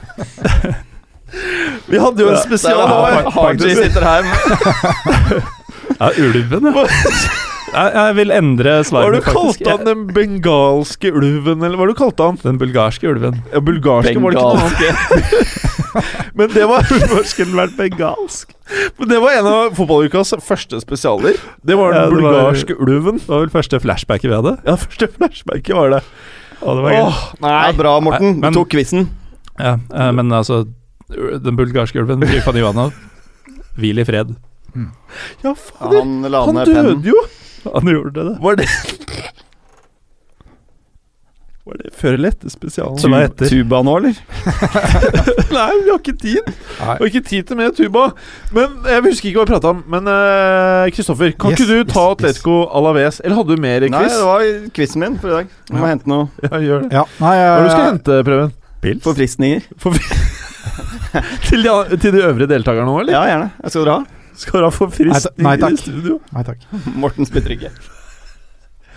Vi hadde jo en spesial ja, Haji sitter her. Ja, ulven, ja. Jeg, jeg vil endre Hva svaret du mitt, faktisk. kalt han? Den bengalske ulven, eller hva du kalt han? Den bulgarske ulven. Ja, bulgarske var det ikke noe annet. Men det var skulle den vært bengalsk? Men det var en av fotballukas første spesialer. Det var den Ja, det var- bulgarske ulven. Det var vel første flashbacket vi hadde. Ja, første flashbacket var det. Å, det var Åh, Åh, Ja, nei. bra, Morten. Nei, men- Du tok quizen. Ja, eh, men altså Den bulgarske ulven, Gryfan Ivanov, hvil i fred. Ja, Ja, fader. han Han døde pennen. jo. Han gjorde det. Var det Var det før eller etter spesialen? Etter? Tuba nå, eller? Nei, vi har ikke tid. Vi har ikke tid til mer tuba. Men Jeg husker ikke hva vi prata om. Men Kristoffer, Kristoffer, kan Yes, ikke du ta yes. Atletico Alaves? Eller hadde du mer quiz? Nei, det var quizen min for i dag. Jeg må Ja. hente noe Ja, gjør det. ja, nei, Hva er det du skal jeg, hente, Preben? forfriskninger. Til de, til de øvrige deltakerne nå, eller? Ja, gjerne. Jeg skal dra. Skal du ha forfriskning Nei, takk. i studio? nei takk. Morten spytter ikke.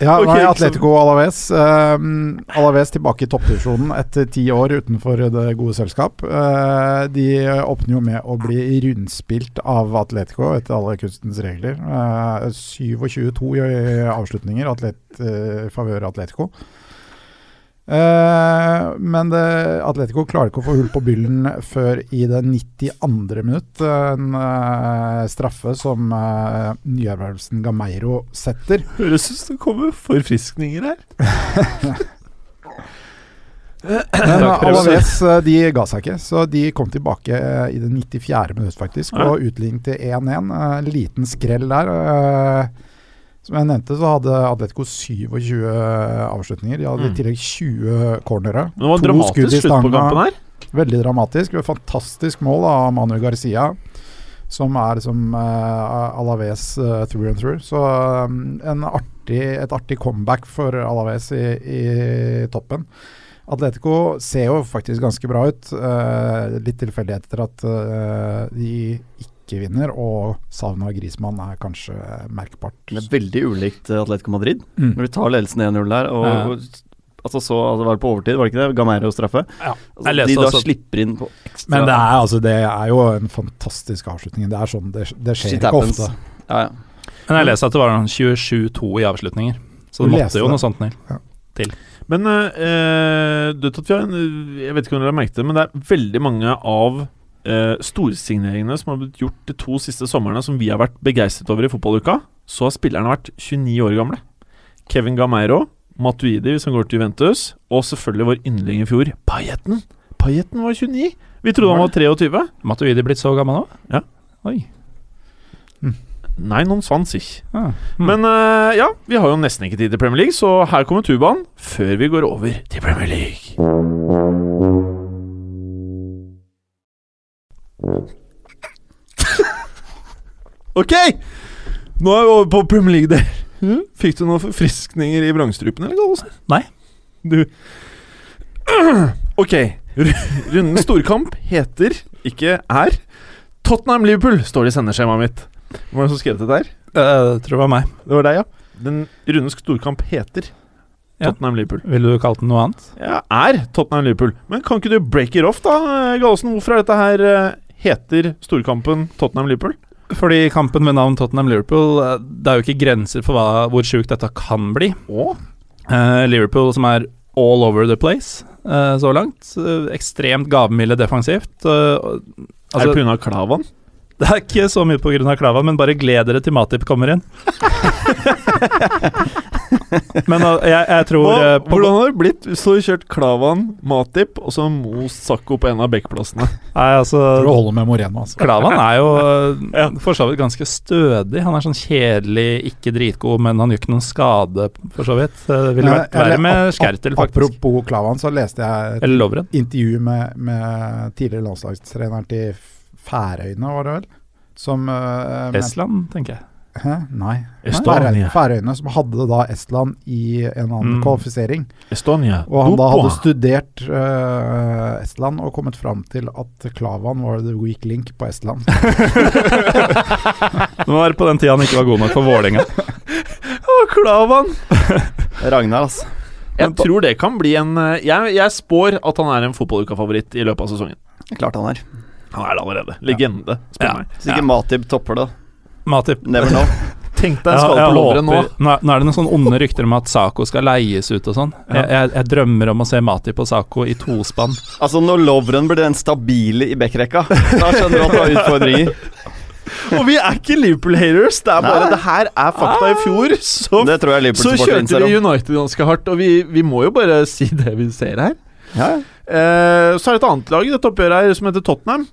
Ja, okay, nei, Atletico Alaves. Um, Alaves tilbake i toppdivisjonen etter ti år utenfor det gode selskap. Uh, de åpner jo med å bli rundspilt av Atletico etter alle kunstens regler. Uh, 27-2 i avslutninger, atlet, uh, favør Atletico. Uh, men det, Atletico klarer ikke å få hull på byllen før i det 92. minutt. En uh, straffe som uh, nyervervelsen Gameiro setter. Høres ut som det kommer forfriskninger her. Men. Alaves de ga seg ikke, så de kom tilbake i det 94. minutt faktisk, og utligning til 1-1. Eh, liten skrell der. eh, Som jeg nevnte, så hadde Atletico 27 avslutninger. De hadde Mm. i tillegg 20 cornere. Men det var To dramatisk slutt på kampen her. Veldig dramatisk. Et fantastisk mål av Manu Garcia, som er som uh, Alaves uh, through and through. Så um, en artig, et artig comeback for Alaves i, i toppen. Atletico ser jo faktisk ganske bra ut. Uh, litt tilfeldigheter at uh, de ikke vinner, og savnet av Grismann er kanskje merkbart. Det er veldig ulikt eh, Atletico Madrid. Mm. Når de tar ledelsen 1-0 der, og, Ja. altså så altså var det på overtid, var det ikke det? Gamero straffe. Ja. Altså, de da også- slipper inn på ekstra Men det er, altså, det er jo en fantastisk avslutning. Det er sånn, det, det skjer Shit ikke happens. ofte. Ja, ja. Men jeg leste at det var 27-2 i avslutninger. Så det måtte jo det? noe sånt til. Men eh, du en, Jeg vet ikke om dere har merket det, men det er veldig mange av eh, storsigneringene som har blitt gjort de to siste somrene, som vi har vært begeistret over i fotballuka. Så har spillerne vært 29 år gamle. Kevin Gameiro, Matuidi hvis han går til Juventus, og selvfølgelig vår yndling i fjor, Pajetten. Pajetten var 29. Vi trodde han var 23. Matuidi blitt så gammel nå? Ja. Oi. Nei, noen svansig. Ah. hm. Men uh, ja, vi har jo nesten ikke tid til Premier League, så her kommer tubaen før vi går over til Premier League. Ok! Nå er vi over på Premier League der. Fikk du noen forfriskninger i vrangstrupen, eller, Gallosen? Nei. Du Ok. Rundens storkamp heter, ikke er, Tottenham-Liverpool, står det i sendeskjemaet mitt. Hvem var det som skrev dette her? Eh, tror det var meg. Det var deg, ja. Den rundens storkamp heter Tottenham-Liverpool. Ville du kalt den noe annet? Ja, er Tottenham-Liverpool. Men kan ikke du break it off, da, Gallosen? Hvorfor er dette her eh, heter storkampen Tottenham-Liverpool? Fordi kampen med navn Tottenham-Liverpool eh, Det er jo ikke grenser for hva, hvor sjukt dette kan bli. Oh. Liverpool som er all over the place eh, så langt. Ekstremt gavmilde defensivt. Altså, er altså, det pga. Klavan? Det er ikke så mye pga. Klavan, men bare gled dere til Matip kommer inn. men eh, jeg, jeg tror Hva, eh, på, hvordan har det blitt Så har kjørt Klavan, Matip og så Mos Sakko på en av backplassene? Nei, altså For å holde med Moreno, altså. Klavan er jo eh, Ja. for så vidt ganske stødig. Han er sånn kjedelig, ikke dritgod, men han gjør ikke noen skade, for så vidt. Eh, Det ville vært verre med Skertel, faktisk. Apropos Klavan, så leste jeg et intervju med, med tidligere landslagstreneren til Færøyene, var det vel? Som uh, Estland, tenker jeg. Hæ? Nei. Estonia. Færøyene, som hadde da Estland i en annen Mm. kvalifisering. Estonia. Og han da hadde studert uh, Estland og kommet fram til at Klavan var the weak link på Estland. Det var på den tida han ikke var god nok for Vålerenga. Å, Klavan! Ragnar, altså. Jeg tror det kan bli en Jeg, jeg spår at han er en fotballuka-favoritt i løpet av sesongen. Klart han er. Han er det allerede. Legende, spør Ja. meg. Hvis ikke Matip topper det. Matip. Never know. Tenk deg skal Ja, på Lovren nå. nå. Nå er det noen sånne onde rykter om at Saco skal leies ut og sånn. Jeg, jeg, jeg drømmer om å se Matip og Saco i tospann. Altså, når Lovren blir den stabile i backrekka, da skjønner du at du har utfordringer. Og vi er ikke Liverpool-haters. Det er bare Nei. det her er fakta i fjor. Så, Det tror jeg så kjørte vi. United ganske hardt, og vi, vi må jo bare si det vi ser her. Ja, ja. Eh, så er det et annet lag i dette oppgjøret her som heter Tottenham.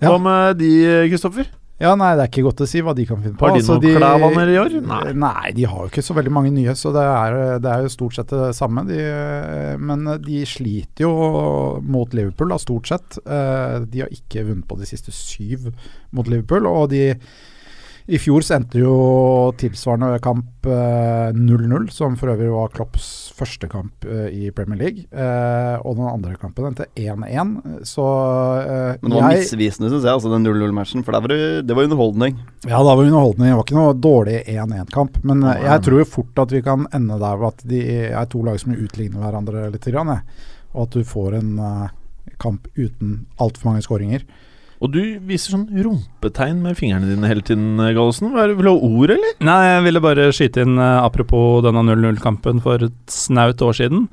Hva med de, Kristoffer? Ja, nei, det er ikke godt å si hva de kan finne på. Har de Altså, noen Klavaner i år? Nei. Nei. de har jo ikke så veldig mange nye, så det er, det er jo stort sett det samme. De, men de sliter jo mot Liverpool, da, stort sett. Eh, De har ikke vunnet på de siste syv mot Liverpool, og de i fjor så endte jo tilsvarende kamp eh, 0-0, som for øvrig var Klopps første kamp eh, i Premier League. Eh, og den andre kampen endte 1-1, så eh, Men det var jeg- misvisende, syns jeg, altså den 0-0-matchen. For var det, det var underholdning. Ja, det var underholdning. Det var ikke noe dårlig 1-1-kamp. Men eh, jeg tror jo fort at vi kan ende der ved at de er to lag som utligner hverandre litt. Grann. Og at du får en eh, kamp uten altfor mange skåringer. Og du viser sånn rumpetegn med fingrene dine hele tiden, Gallosen. Det- Vil du ha ord, eller? Nei, jeg ville bare skyte inn, eh, apropos denne 0-0-kampen for et snaut år siden,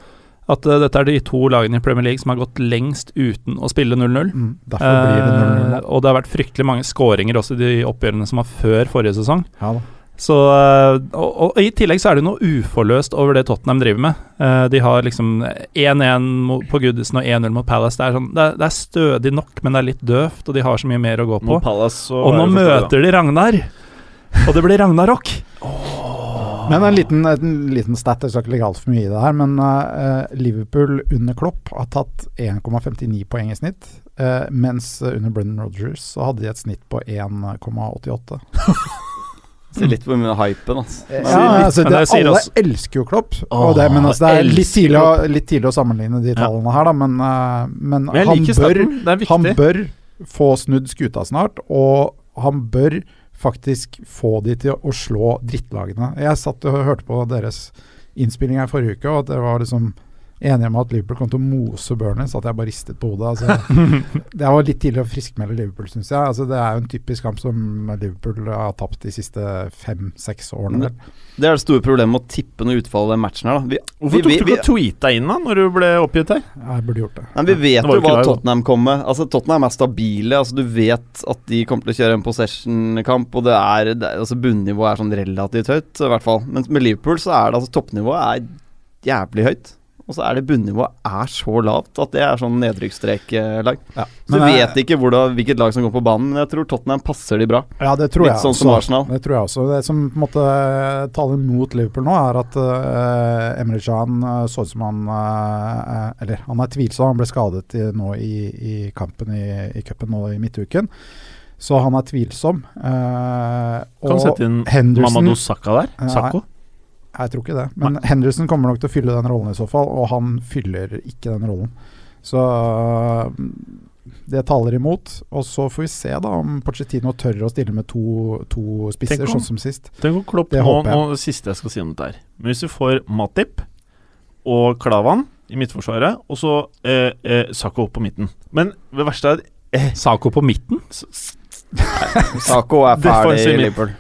at uh, dette er de to lagene i Premier League som har gått lengst uten å spille 0-0. Mm, derfor blir det 0-0. Uh, og det har vært fryktelig mange skåringer også i de oppgjørene som var før forrige sesong. Ja, da. Så, eh, og, og I tillegg så er det noe uforløst over det Tottenham driver med. Eh, de har liksom 1-1 på Goodison og 1-0 mot Palace. Det er, sånn, det, er, det er stødig nok, men det er litt døvt, og de har så mye mer å gå på. Palace, så Og nå møter de Ragnar! Og det blir Ragnarok! Men en liten, en liten stat, jeg skal ikke legge altfor mye i det her, men uh, Liverpool under Klopp har tatt 1,59 poeng i snitt. Uh, mens under Brennan Rodgers så hadde de et snitt på 1,88. Se litt på hypen, altså. Ja, litt, altså, det, det alle også. elsker jo Klopp, og det, men altså, det er litt tidlig, å, litt tidlig å sammenligne de tallene her, da, men, eh, men Men han, bør. Det han bør få snudd skuta snart, og han bør faktisk få de til å slå drittlagene. Jeg satt og hørte på deres innspilling her forrige uke, og at dere var liksom enige om at Liverpool kom til å mose Burnley, så at jeg bare ristet på hodet. Altså, det var litt tidlig å friskmelde Liverpool, syns jeg. Altså, det er jo en typisk kamp som Liverpool har tapt de siste fem-seks årene. vel. Det er det store problemet med å tippe noe utfall i den matchen her, da. Vi, Hvorfor vi, tok vi, du ikke og tweeta inn da når du ble oppgitt her? Jeg burde gjort det. Nei, vi vet jo jo hva. Tottenham kommer med. Altså, Tottenham er stabile. Altså, du vet at de kommer til å kjøre en possession-kamp, og det er, det er altså, bunnivået er sånn relativt høyt, i hvert fall. Men med Liverpool så er det altså toppnivået er jævlig høyt. Og så er det bunnivået er så lavt at det er sånn nedrykksstreklag. Ja. Så Men, jeg eh, vet ikke hvordan, hvilket lag som går på banen, men jeg tror Tottenham passer de bra. Ja, det tror Litt jeg sånn også. som Arsenal. Det tror jeg også. Det som på en måte taler mot Liverpool nå, er at uh, Emre Can eh, så ut som han uh, Eller han er tvilsom, han ble skadet i, nå i, i kampen i, i cupen nå i midtuken. Så han er tvilsom. Uh, Kan sette inn Henderson- Mamadou Sakka der. Sakko. Jeg tror ikke det. Men Henderson kommer nok til å fylle den rollen i så fall, og han fyller ikke den rollen. Så mm, det taler imot. Og så får vi se da om Pochettino tør å stille med to, to spisser, om- sånn som sist. Tenk om Klopp Det nå, håper jeg. nå det siste jeg skal si om dette her. Men hvis vi får Matip og Klavan i midtforsvaret, og så eh, eh, Sako på midten Men det verste er eh, Sako på midten? Sako er ferdig i. Liverpool.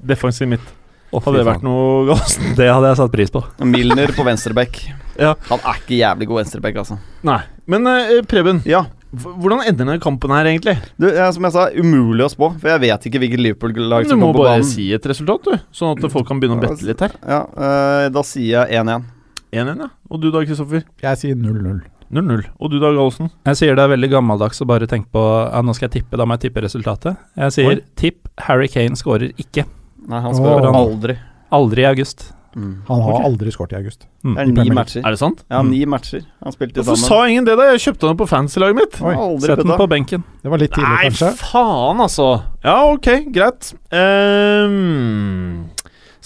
defensiv midt. Hadde det vært noe galt? Det hadde jeg satt pris på. Milner på venstreback. Ja. Han er ikke jævlig god venstreback, altså. Nei. Men eh, Preben, Ja, hvordan ender denne kampen her, egentlig? du, ja, som jeg sa, umulig å spå, for jeg vet ikke hvilket Liverpool-lag Du som må kommer på bare si et resultat, du. Sånn at folk kan begynne å bette litt her. Ja, eh, da sier jeg 1-1. 1-1, ja. Og du da, Kristoffer? Jeg sier 0-0. 0-0. Og du da, Gallosen? Jeg sier det er veldig gammeldags å bare tenke på ja, Nå skal jeg tippe, da må jeg tippe resultatet. Jeg sier Oi. tipp Harry Kane skårer ikke. Nei, han skårer oh. aldri. Aldri i august. Mm. Han har okay. aldri skåret i august. Mm. Det er ni matcher. Er det sant? Ja, ni matcher han spilte Hvorfor sammen. sa ingen det, da? Jeg kjøpte den på fancy-laget mitt. Oi, aldri Sett den på benken. Det var litt tidlig, Nei, kanskje. faen, altså. Ja, ok, greit. Um,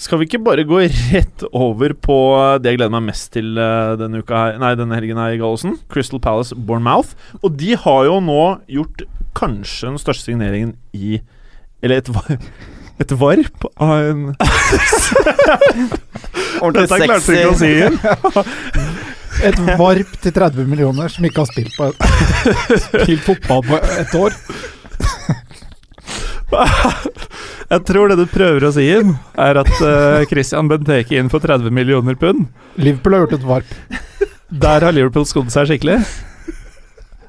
skal vi ikke bare gå rett over på det jeg gleder meg mest til eh, denne uka her Nei, denne helgen her i Gallosen? Crystal Palace Bournemouth. Og de har jo nå gjort kanskje den største signeringen i Eller et, et varp av en Ordentlig Dette klarte du ikke å si igjen. Et varp til 30 millioner som ikke har spilt, på spilt fotball på et år. Jeg tror det du prøver å si, Jim, er at uh, Christian Benteke inn for 30 millioner pund. Liverpool har gjort et varp. Der har Liverpool skodd seg skikkelig.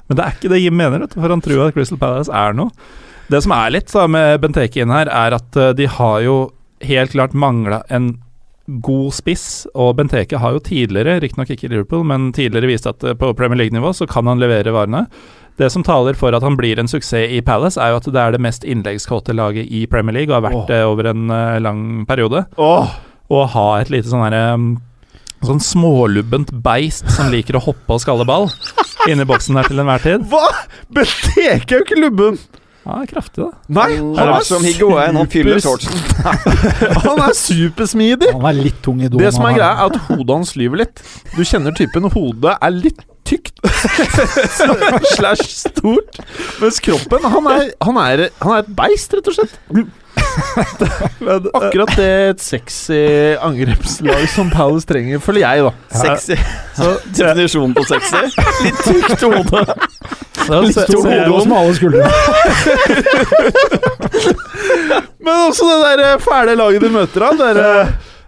Men det er ikke det Jim mener, for han tror at Crystal Palace er noe. Det som er litt da, med Benteke inn her, er at uh, de har jo helt klart mangla en god spiss. Og Benteke har jo tidligere, riktignok ikke i Liverpool, men tidligere vist at eh, på Premier League-nivå så kan han levere varene. Det som taler for at han blir en suksess i Palace, er jo at det er det mest innleggskåte laget i Premier League, og har vært det over en uh, lang periode. Åh, Å ha et lite sånn herre Sånn smålubbent beist som liker å hoppe og skalle ball inni boksen der til enhver tid. hva?! Benteke er jo ikke lubben! Ja, kraftig, da. Nei, Han er er, som Higuain, han fyller shortsen. han er supersmidig! Han er litt tung i doen. Det som er greia, er at hodet hans lyver litt. Du kjenner typen. Hodet er litt tykt slash stort. Mens kroppen Han er, han er, han er et beist, rett og slett. Men akkurat det et sexy angrepslag som Palace trenger, føler jeg, da. Sexy. Så definisjonen på sexy? Litt tykt hode. Litt stor hode og smale skuldre. Men også det der eh, fæle laget de møter da. Der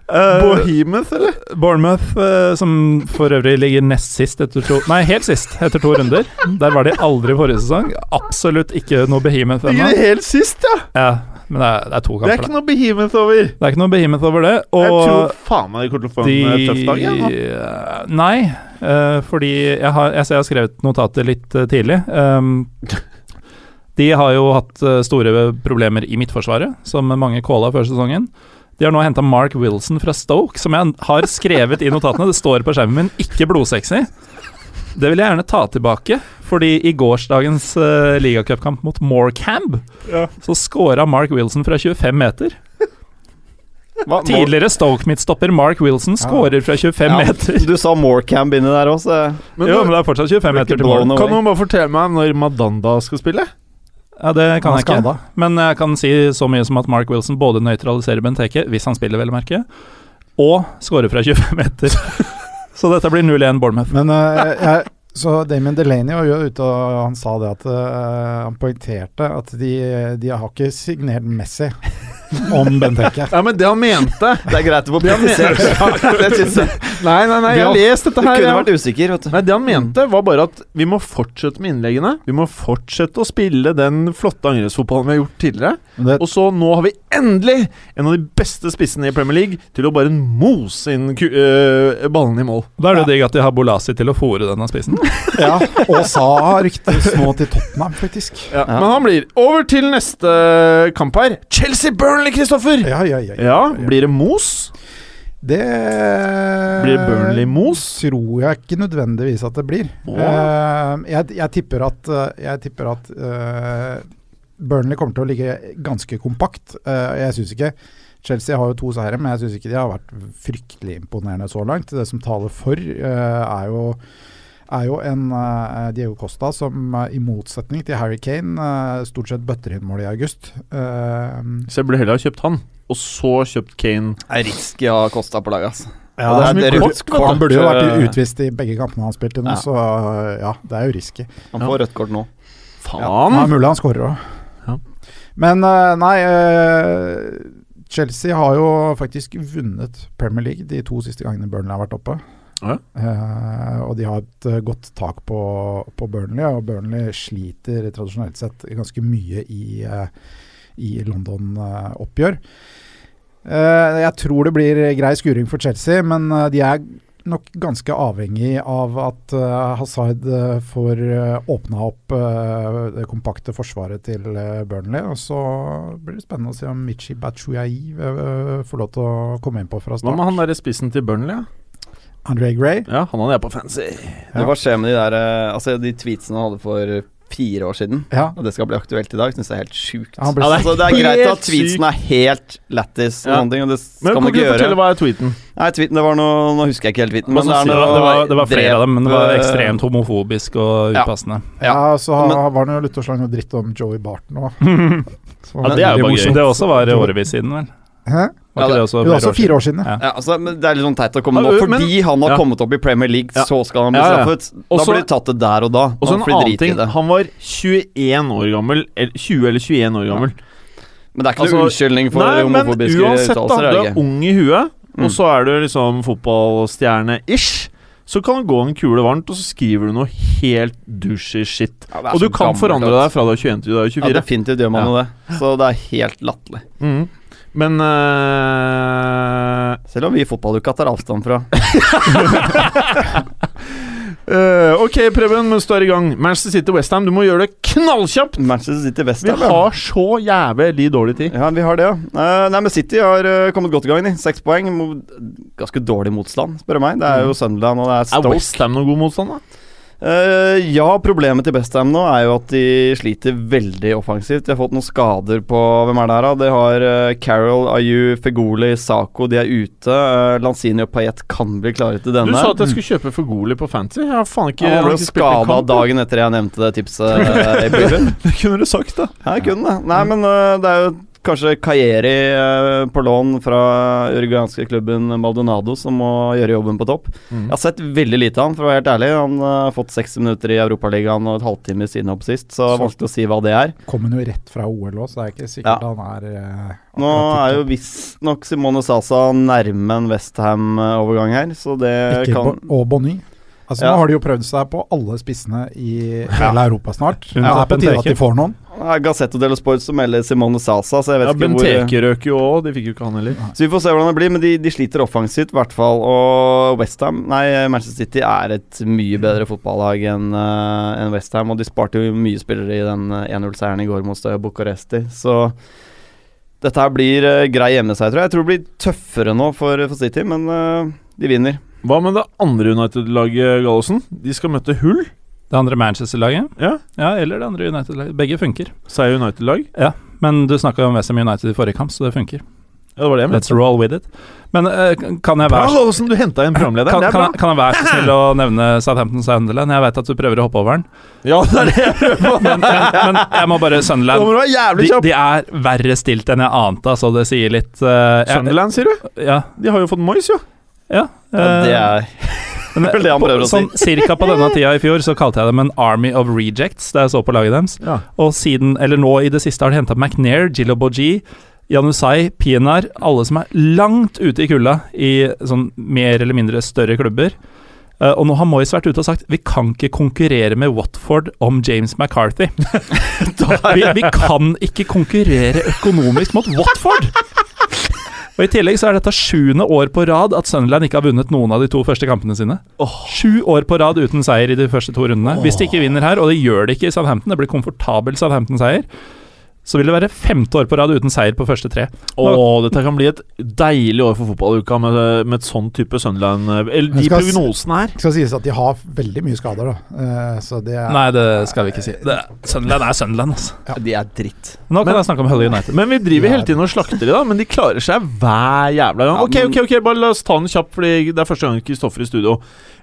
uh, Bohemoth, eller? Bournemouth, uh, som for øvrig ligger nest sist etter to Nei, helt sist, etter to runder. Der var de aldri forrige sesong. Absolutt ikke noe behemoth ennå. Ligger helt sist, ja. Ja, men det er, det er to Det er ikke noe behemoth over. Det er ikke noe behemoth over det. Jeg tror faen meg de kommer til å få en eh, tøff dag. Eh, Nei, uh, fordi jeg har, jeg, jeg har skrevet notatet litt uh, tidlig. Um, de har jo hatt uh, store problemer i midtforsvaret, som mange calla før sesongen. De har nå henta Mark Wilson fra Stoke, som jeg har skrevet i notatene. Det står på skjermen min, ikke blodsexy. Det vil jeg gjerne ta tilbake, fordi i gårsdagens uh, ligacupkamp mot Morecambe Ja. så scora Mark Wilson fra 25 meter. Hva- Tidligere Stoke-midtstopper Mark Wilson scorer fra 25 Ja, meter. Du sa Morecambe inni der òg, så Men, jo, men det er fortsatt 25 meter til mål. kan noen bare fortelle meg når Madanda skal spille? Ja, Det kan jeg ikke. skada. Men jeg kan si så mye som at Mark Wilson både nøytraliserer Benteke, hvis han spiller, vel å merke, og scorer fra 25 meter. så dette blir 0-1 Bournemouth. Men uh, jeg, Så Damien Delaney var jo ute og han sa det at uh, Han poengterte at de, de har ikke signert Messi om Benteke. Ja, men det han mente Det er greit å få presisert. det jeg. Nei, nei, nei, jeg har lest dette Du her. kunne vært usikker, vet du. Nei, Det han mente, var bare at vi må fortsette med innleggene. Vi må fortsette å spille den flotte angrepsfotballen vi har gjort tidligere. Det, Og så nå har vi endelig en av de beste spissene i Premier League til å bare mose inn ku- øh, ballene i mål. Da er det jo digg at de har Bolasi til å fòre denne spissen. ja, og Sa ryktes nå til Tottenham, faktisk. Ja. Men han blir over til neste kamp her. Chelsea-Burnley, Kristoffer! Ja, ja, ja. Ja, blir det mos? Det Blir det Burnley-mos? tror jeg ikke nødvendigvis at det blir. Eh, jeg, jeg tipper at, eh, jeg tipper at eh, Burnley kommer til å ligge ganske kompakt. Eh, jeg synes ikke Chelsea har jo to seire, men jeg syns ikke de har vært fryktelig imponerende så langt. Det som taler for, er jo er jo en uh, Diego Costa som uh, i motsetning til Harry Kane uh, stort sett bøtter inn mål i august. Så jeg burde heller ha kjøpt han, og så kjøpt Kane. Det er risky å ha Costa på laget, altså. Ja, det er det er rødt kort. han burde jo vært utvist i begge kampene han spilte nå, Ja. så ja, det er jo risky. Han får rødt kort nå. Faen! Ja, det er mulig han skårer òg. Ja. Men nei Chelsea har jo faktisk vunnet Premier League de to siste gangene Burnley har vært oppe. Ja. Eh, og de har et eh, godt tak på, på Burnley, og Burnley sliter tradisjonelt sett ganske mye i, uh, i London-oppgjør. Eh, jeg tror det blir grei skuring for Chelsea, men eh, de er nok ganske avhengig av at Hazard får åpna opp eh, det kompakte forsvaret til eh, Burnley. Og så blir det spennende å se om Michi Batshuayi får lov til å komme inn på fra start. Hva med han derre spissen til Burnley? Ja? André Gray. ja, han hadde jeg på fancy. Det Hva skjer med de der eh, Altså de tweetsene han hadde for fire år siden, Ja, og det skal bli aktuelt i dag, syns jeg er helt sjukt. ble Ja, det er Altså, det er greit at tweetsen er helt lættis Ja. og, ting, og det skal man ikke ikke du fortelle hva er tweeten? Nei, tweeten, det var noe Nå husker jeg ikke helt tweeten, men det noe var, det var, det var flere av dem, men det var ekstremt homofobisk og Ja. upassende. Ja, så Men- var det jo litt å slå noe dritt om Joey Barton òg. Ja, det er jo bare gøy. Det også var årevis siden, vel? Hæ? Var ikke Ja, det også Det var også fire år siden, ja. Ja. Ja, altså, men Det er litt sånn teit å komme Ja, nå. men- Fordi han har Ja. kommet opp i Premier League, Ja. så skal han bli Ja, ja. straffet. Da blir det tatt det der og da. Og så en annen ting. Han var 21 år gammel. Eller 20 eller 21 år gammel. Men det er ikke Altså, noen unnskyldning for Nei, men uttalelser? uansett, da. Du er ikke? ung i huet, Mm. og så er du liksom fotballstjerne-ish. Så kan det gå en kule varmt, og så skriver du noe helt douchey shit. Ja, Og du kan gammelt, forandre deg fra du er 21 til du er 24. Ja, definitivt gjør man jo det. Så det er helt latterlig. Mhm. Men uh, Selv om vi i fotballuka tar avstand fra uh, Ok, Preben, mens du er i gang. Manchester City Westham, du må gjøre det knallkjapt! Manchester City West Vi Ham. ja. har så jævlig dårlig tid. Ja, vi har det, ja. Uh, nei, men City har kommet godt i gang. Seks poeng. Ganske dårlig motstand, spør du meg. Det er jo Sunderland og det er Er Stoke. Westham noen god motstand, da? Eh, ja, problemet til Bestham nå er jo at de sliter veldig offensivt. De har fått noen skader på Hvem er det her, da? De har uh, Carol, Ayu, Fegoli, Sako. De er ute. Uh, Lanzini og Payet kan bli klare til denne. Du sa at jeg skulle kjøpe Fegoli på Fancy. Jeg har faen ikke han ble ikke skada dagen etter jeg nevnte det tipset. eh. Det kunne du sagt, da. Ja, jeg kunne det. Nei, men det er jo kanskje Kajeri øh, på lån fra uruguayanske klubben Maldonado som må gjøre jobben på topp. Mm. Jeg har sett veldig lite av han, for å være helt ærlig. Han øh, har fått 60 minutter i Europaligaen og et halvtime siden opp sist, så så valgte vanskelig å si hva det er. Kom han jo rett fra OL òg, så det er ikke sikkert han er eh, Nå er jo visstnok Simone Sasa nærme en Westham-overgang her, så det. Ikke kan Og Bonny. Altså, Ja. Nå har de jo prøvd seg på alle spissene i hele Europa snart. Det er på tide at de får noen. Gazzetto dello Sport som melder Simone Sasa, så jeg vet Ja, ikke hvor Benteke røk jo òg, de fikk jo ikke han heller. Så vi får se hvordan det blir, men de, de sliter offensivt, i hvert fall. Og Westham, nei, Manchester City er et mye bedre fotballag enn uh, en Westham. Og de sparte jo mye spillere i den eh, 1-0-seieren i går mot Bucuresti. Så dette her blir uh, grei hjemmeseier, tror jeg. Jeg tror det blir tøffere nå for, for City, men uh, de vinner. Hva med det andre United-laget, Gallosen? De skal møte Hull. Det andre Manchester-laget? Ja. Ja, eller det andre United-laget. Begge funker. Seier United-lag. Ja, Men du snakka om Westham United i forrige kamp, så det funker. Ja, det var det jeg Let's roll with it. Men uh, kan jeg Bra, være Gallosen, du henta inn programlederen. kan, Det kan, bra. kan jeg være så snill å nevne Southampton Sunderland? Jeg vet at du prøver å hoppe over den, Ja, det er det jeg prøver på. men, men, men jeg må bare Sunderland må de, de er verre stilt enn jeg ante, så Det sier litt eh, jeg- Sunderland, sier du? Ja. De har jo fått Moyes, jo. ja, Ja, det eh, er Men, Det han prøver å si. sånn, Cirka på denne tida i fjor så kalte jeg dem en Army of Rejects da jeg så på laget deres. Ja. Og siden, eller nå i det siste har de henta McNair, Jiloboji, Janusai, Pienar. Alle som er langt ute i kulda i sånn mer eller mindre større klubber. Uh, og nå har Moyes vært ute og sagt vi kan ikke konkurrere med Watford om James McCarthy. vi, vi kan ikke konkurrere økonomisk mot Watford! Og I tillegg så er dette sjuende år på rad at Sunderland ikke har vunnet noen av de to første kampene sine. Sju år på rad uten seier i de første to rundene. Hvis de ikke vinner her, og det gjør de ikke i Southampton, det blir komfortabel Southampton-seier, så vil det være femte år på rad uten seier på første tre. Åh, dette kan bli et deilig år for fotballuka med, med et sånn type Sunderland Eller de prognosene her. Det skal sies at de har veldig mye skader, da. Uh, så det er Nei, det skal vi ikke si. Det, Sunderland er Sunderland, altså. De er dritt. Nå kan jeg snakke om Hull United. Men vi driver hele tiden og slakter de, da. Men de klarer seg hver jævla gang. Ja, Ok, men- ok, ok, bare la oss ta den kjapt, Fordi det er første gang Kristoffer i studio.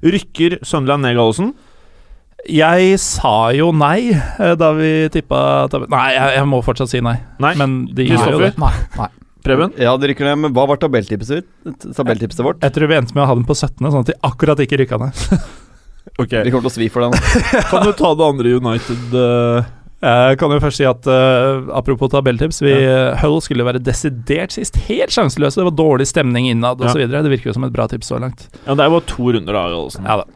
Rykker Sunderland ned, Gallosen? Jeg sa jo nei eh, da vi tippa Nei, jeg, jeg må fortsatt si nei. Nei. Men de gjør jo det. Nei, nei. Preben? Ja, det rykker ned, men hva var tabelltipset? Tabelltipset vårt? Jeg tror vi endte med å ha dem på 17., sånn at de akkurat ikke rykka ned. Ok. Vi kommer til å svi for den. Kan du ta det andre United uh... Jeg kan jo først si at uh, apropos tabelltips, vi, Hull skulle være desidert sist. Helt sjanseløse. Det var dårlig stemning innad Ja. osv. Det virker jo som et bra tips så langt. Ja, det er jo to runder, da, Gallosen. Ja da.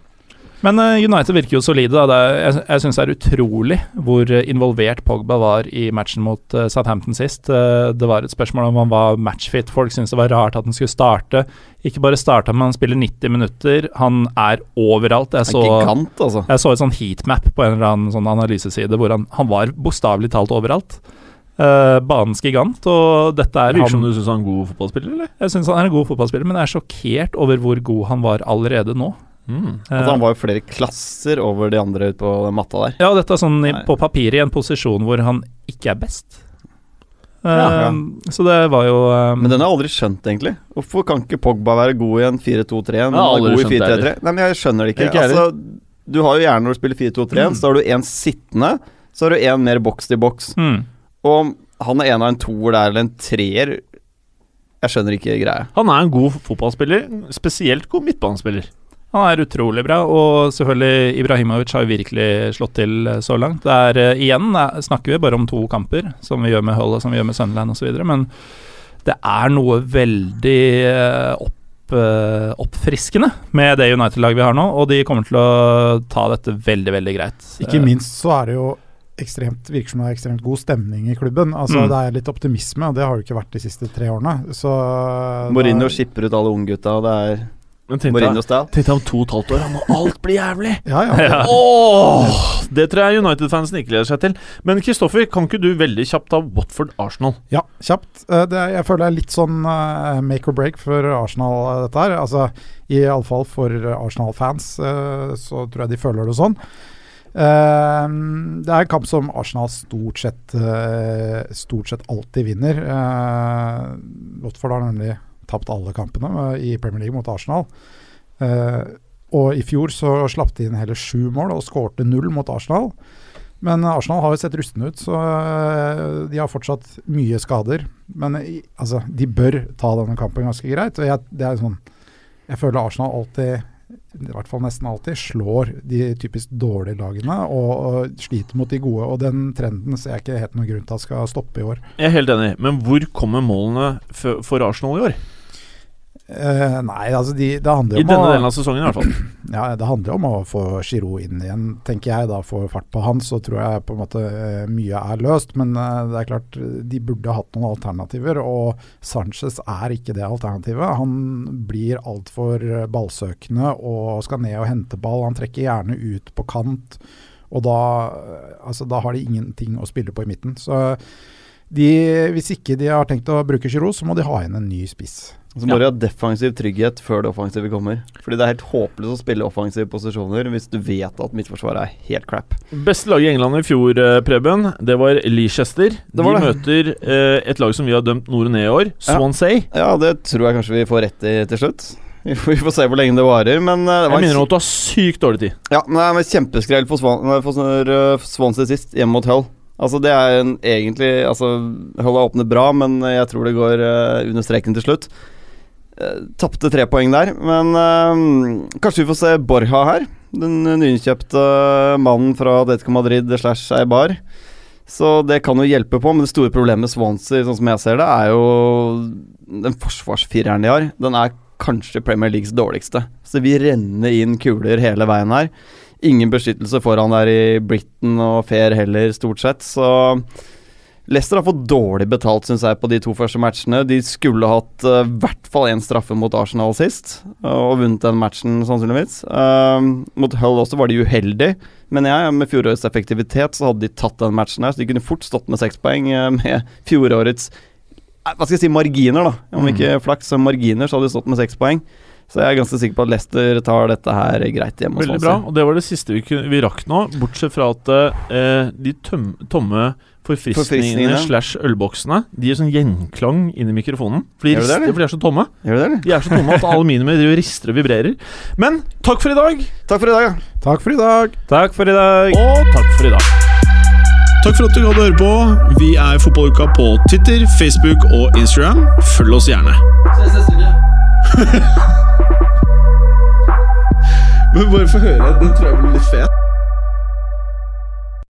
Men eh, United virker jo solide. Da. Det er, jeg jeg syns det er utrolig hvor eh, involvert Pogba var i matchen mot eh, Southampton sist. Det var et spørsmål om han var matchfit. Folk syntes det var rart at han skulle starte. Ikke bare starta, men han spiller 90 minutter. Han er overalt. Jeg så, gigant, altså. jeg så et sånn heatmap på en eller annen sånn analyseside hvor han, han var bokstavelig talt overalt. Uh, banens gigant, og dette er Virker som du syns han er en god fotballspiller, eller? Jeg syns han er en god fotballspiller, men jeg er sjokkert over hvor god han var allerede nå. Mm. Eh, Altså, han var jo flere klasser over de andre ute på matta der. Ja, dette er sånn i, på papiret i en posisjon hvor han ikke er best. Eh, Ja. Så det var jo um, Men den har jeg aldri skjønt, egentlig. Hvorfor kan ikke Pogba være god i en 4-2-3? Men han er god i 4-3-3? Nei, men jeg skjønner det ikke. Ikke altså, du har jo gjerne når du spiller 4-2-3, så har du en sittende, så har du en mer boks til boks. mm. Og om han er en av en toer der, eller en treer Jeg skjønner ikke greia. Han er en god fotballspiller, spesielt god midtbanespiller. Han er utrolig bra, og selvfølgelig Ibrahimovic har virkelig slått til eh, så langt. Det er eh, igjen eh, snakker vi bare om to kamper, som vi gjør med Hull og som vi gjør med Sunderland osv., men det er noe veldig opp, oppfriskende med det United-laget vi har nå, og de kommer til å ta dette veldig, veldig greit. Ikke minst så er det jo ekstremt, virker som det er ekstremt god stemning i klubben. Altså Mm. Det er litt optimisme, og det har det ikke vært de siste tre årene. Så Mourinho skipper ut alle unggutta, og det er Mourinho-style. tenk deg om to og et halvt år, han må alt bli jævlig! Ja, ja. Ja. Åh, det tror jeg United-fansen ikke gleder seg til. Men Kristoffer, kan ikke du veldig kjapt ta Watford-Arsenal? Ja, kjapt. Eh, Det, jeg føler det er litt sånn eh, make or break for Arsenal, eh, dette her. Altså, Iallfall for Arsenal-fans, så tror jeg de føler det sånn. Det er en kamp som Arsenal stort sett, stort sett alltid vinner. Uh, Watford har nemlig tapt alle kampene eh, i Premier League mot Arsenal. Eh, og i fjor så slapp de inn hele sju mål og skårte null mot Arsenal. Men Arsenal har jo sett rustne ut, så øh, de har fortsatt mye skader. Men altså, de bør ta denne kampen ganske greit. Og jeg, det er sånn Jeg føler Arsenal alltid, i hvert fall nesten alltid, slår de typisk dårlige lagene og, og sliter mot de gode. Og den trenden ser jeg ikke helt noen grunn til at skal stoppe i år. Jeg er helt enig, men hvor kommer målene for Arsenal i år? Eh, nei, altså de, det handler I om denne å delen av sesongen, i hvert fall. Ja, det handler om å få Giroud inn igjen, tenker jeg. da Få fart på han, så tror jeg på en måte eh, mye er løst. Men uh, det er klart, de burde hatt noen alternativer, og Sanchez er ikke det alternativet. Han blir altfor ballsøkende og skal ned og hente ball. Han trekker gjerne ut på kant, og da, altså, da har de ingenting å spille på i midten. Så de, hvis ikke de har tenkt å bruke Giroud, så må de ha inn en ny spiss. Så må du ha defensiv trygghet før det offensive kommer. Fordi det er helt håpløst å spille offensive posisjoner hvis du vet at midtforsvaret er helt crap. Beste lag i England i fjor, eh, Preben, det var Leicester. Det var De det. møter eh, et lag som vi har dømt nord og ned i år, Swansea. Ja, det tror jeg kanskje vi får rett i til slutt. Vi får, vi får se hvor lenge det varer, men det var Jeg minner om at du har sykt dårlig tid. Ja, men kjempeskrell for, Swan, for sånn, uh, Swansea sist, hjemme mot Hull. Altså Det er en, egentlig Altså Hull har åpnet bra, men jeg tror det går uh, under streken til slutt. Uh, Tapte tre poeng der, men uh, kanskje vi får se Borja her. Den nyinnkjøpte mannen fra Atletico Madrid slash Eibar. Så det kan jo hjelpe på, men det store problemet med Swansea, sånn som jeg ser det, er jo den forsvarsfireren de har. Den er kanskje Premier Leagues dårligste. Så vi renner inn kuler hele veien her. Ingen beskyttelse foran der i Britain og Fair heller, stort sett. Så Leicester har fått dårlig betalt, syns jeg, på de to første matchene. De skulle hatt i uh, hvert fall én straffe mot Arsenal sist, og vunnet den matchen, sannsynligvis. Uh, mot Hull også var de uheldige, men jeg, med fjorårets effektivitet så hadde de tatt den matchen her, så de kunne fort stått med seks poeng uh, med fjorårets eh, hva skal jeg si, marginer, da. Om mm. ikke flaks, så marginer, så hadde de stått med seks poeng. Så jeg er ganske sikker på at Leicester tar dette her greit hjemme. Veldig bra, og det var det siste vi, vi rakk nå. Bortsett fra at eh, de tøm, tomme forfriskningene slash ølboksene De gir sånn gjenklang inn i mikrofonen. For de rister, for de er så tomme. Gjør det, de er så tomme at aluminiumet rister og vibrerer. Men takk for i dag. Takk for i dag, ja. Takk for i dag. Takk for i dag. Og takk for i dag. Takk for at du hadde høre på. Vi er Fotballuka på Twitter, Facebook og Instagram. Følg oss gjerne. Ses neste uke. Men bare få høre. Den tror jeg blir litt fet.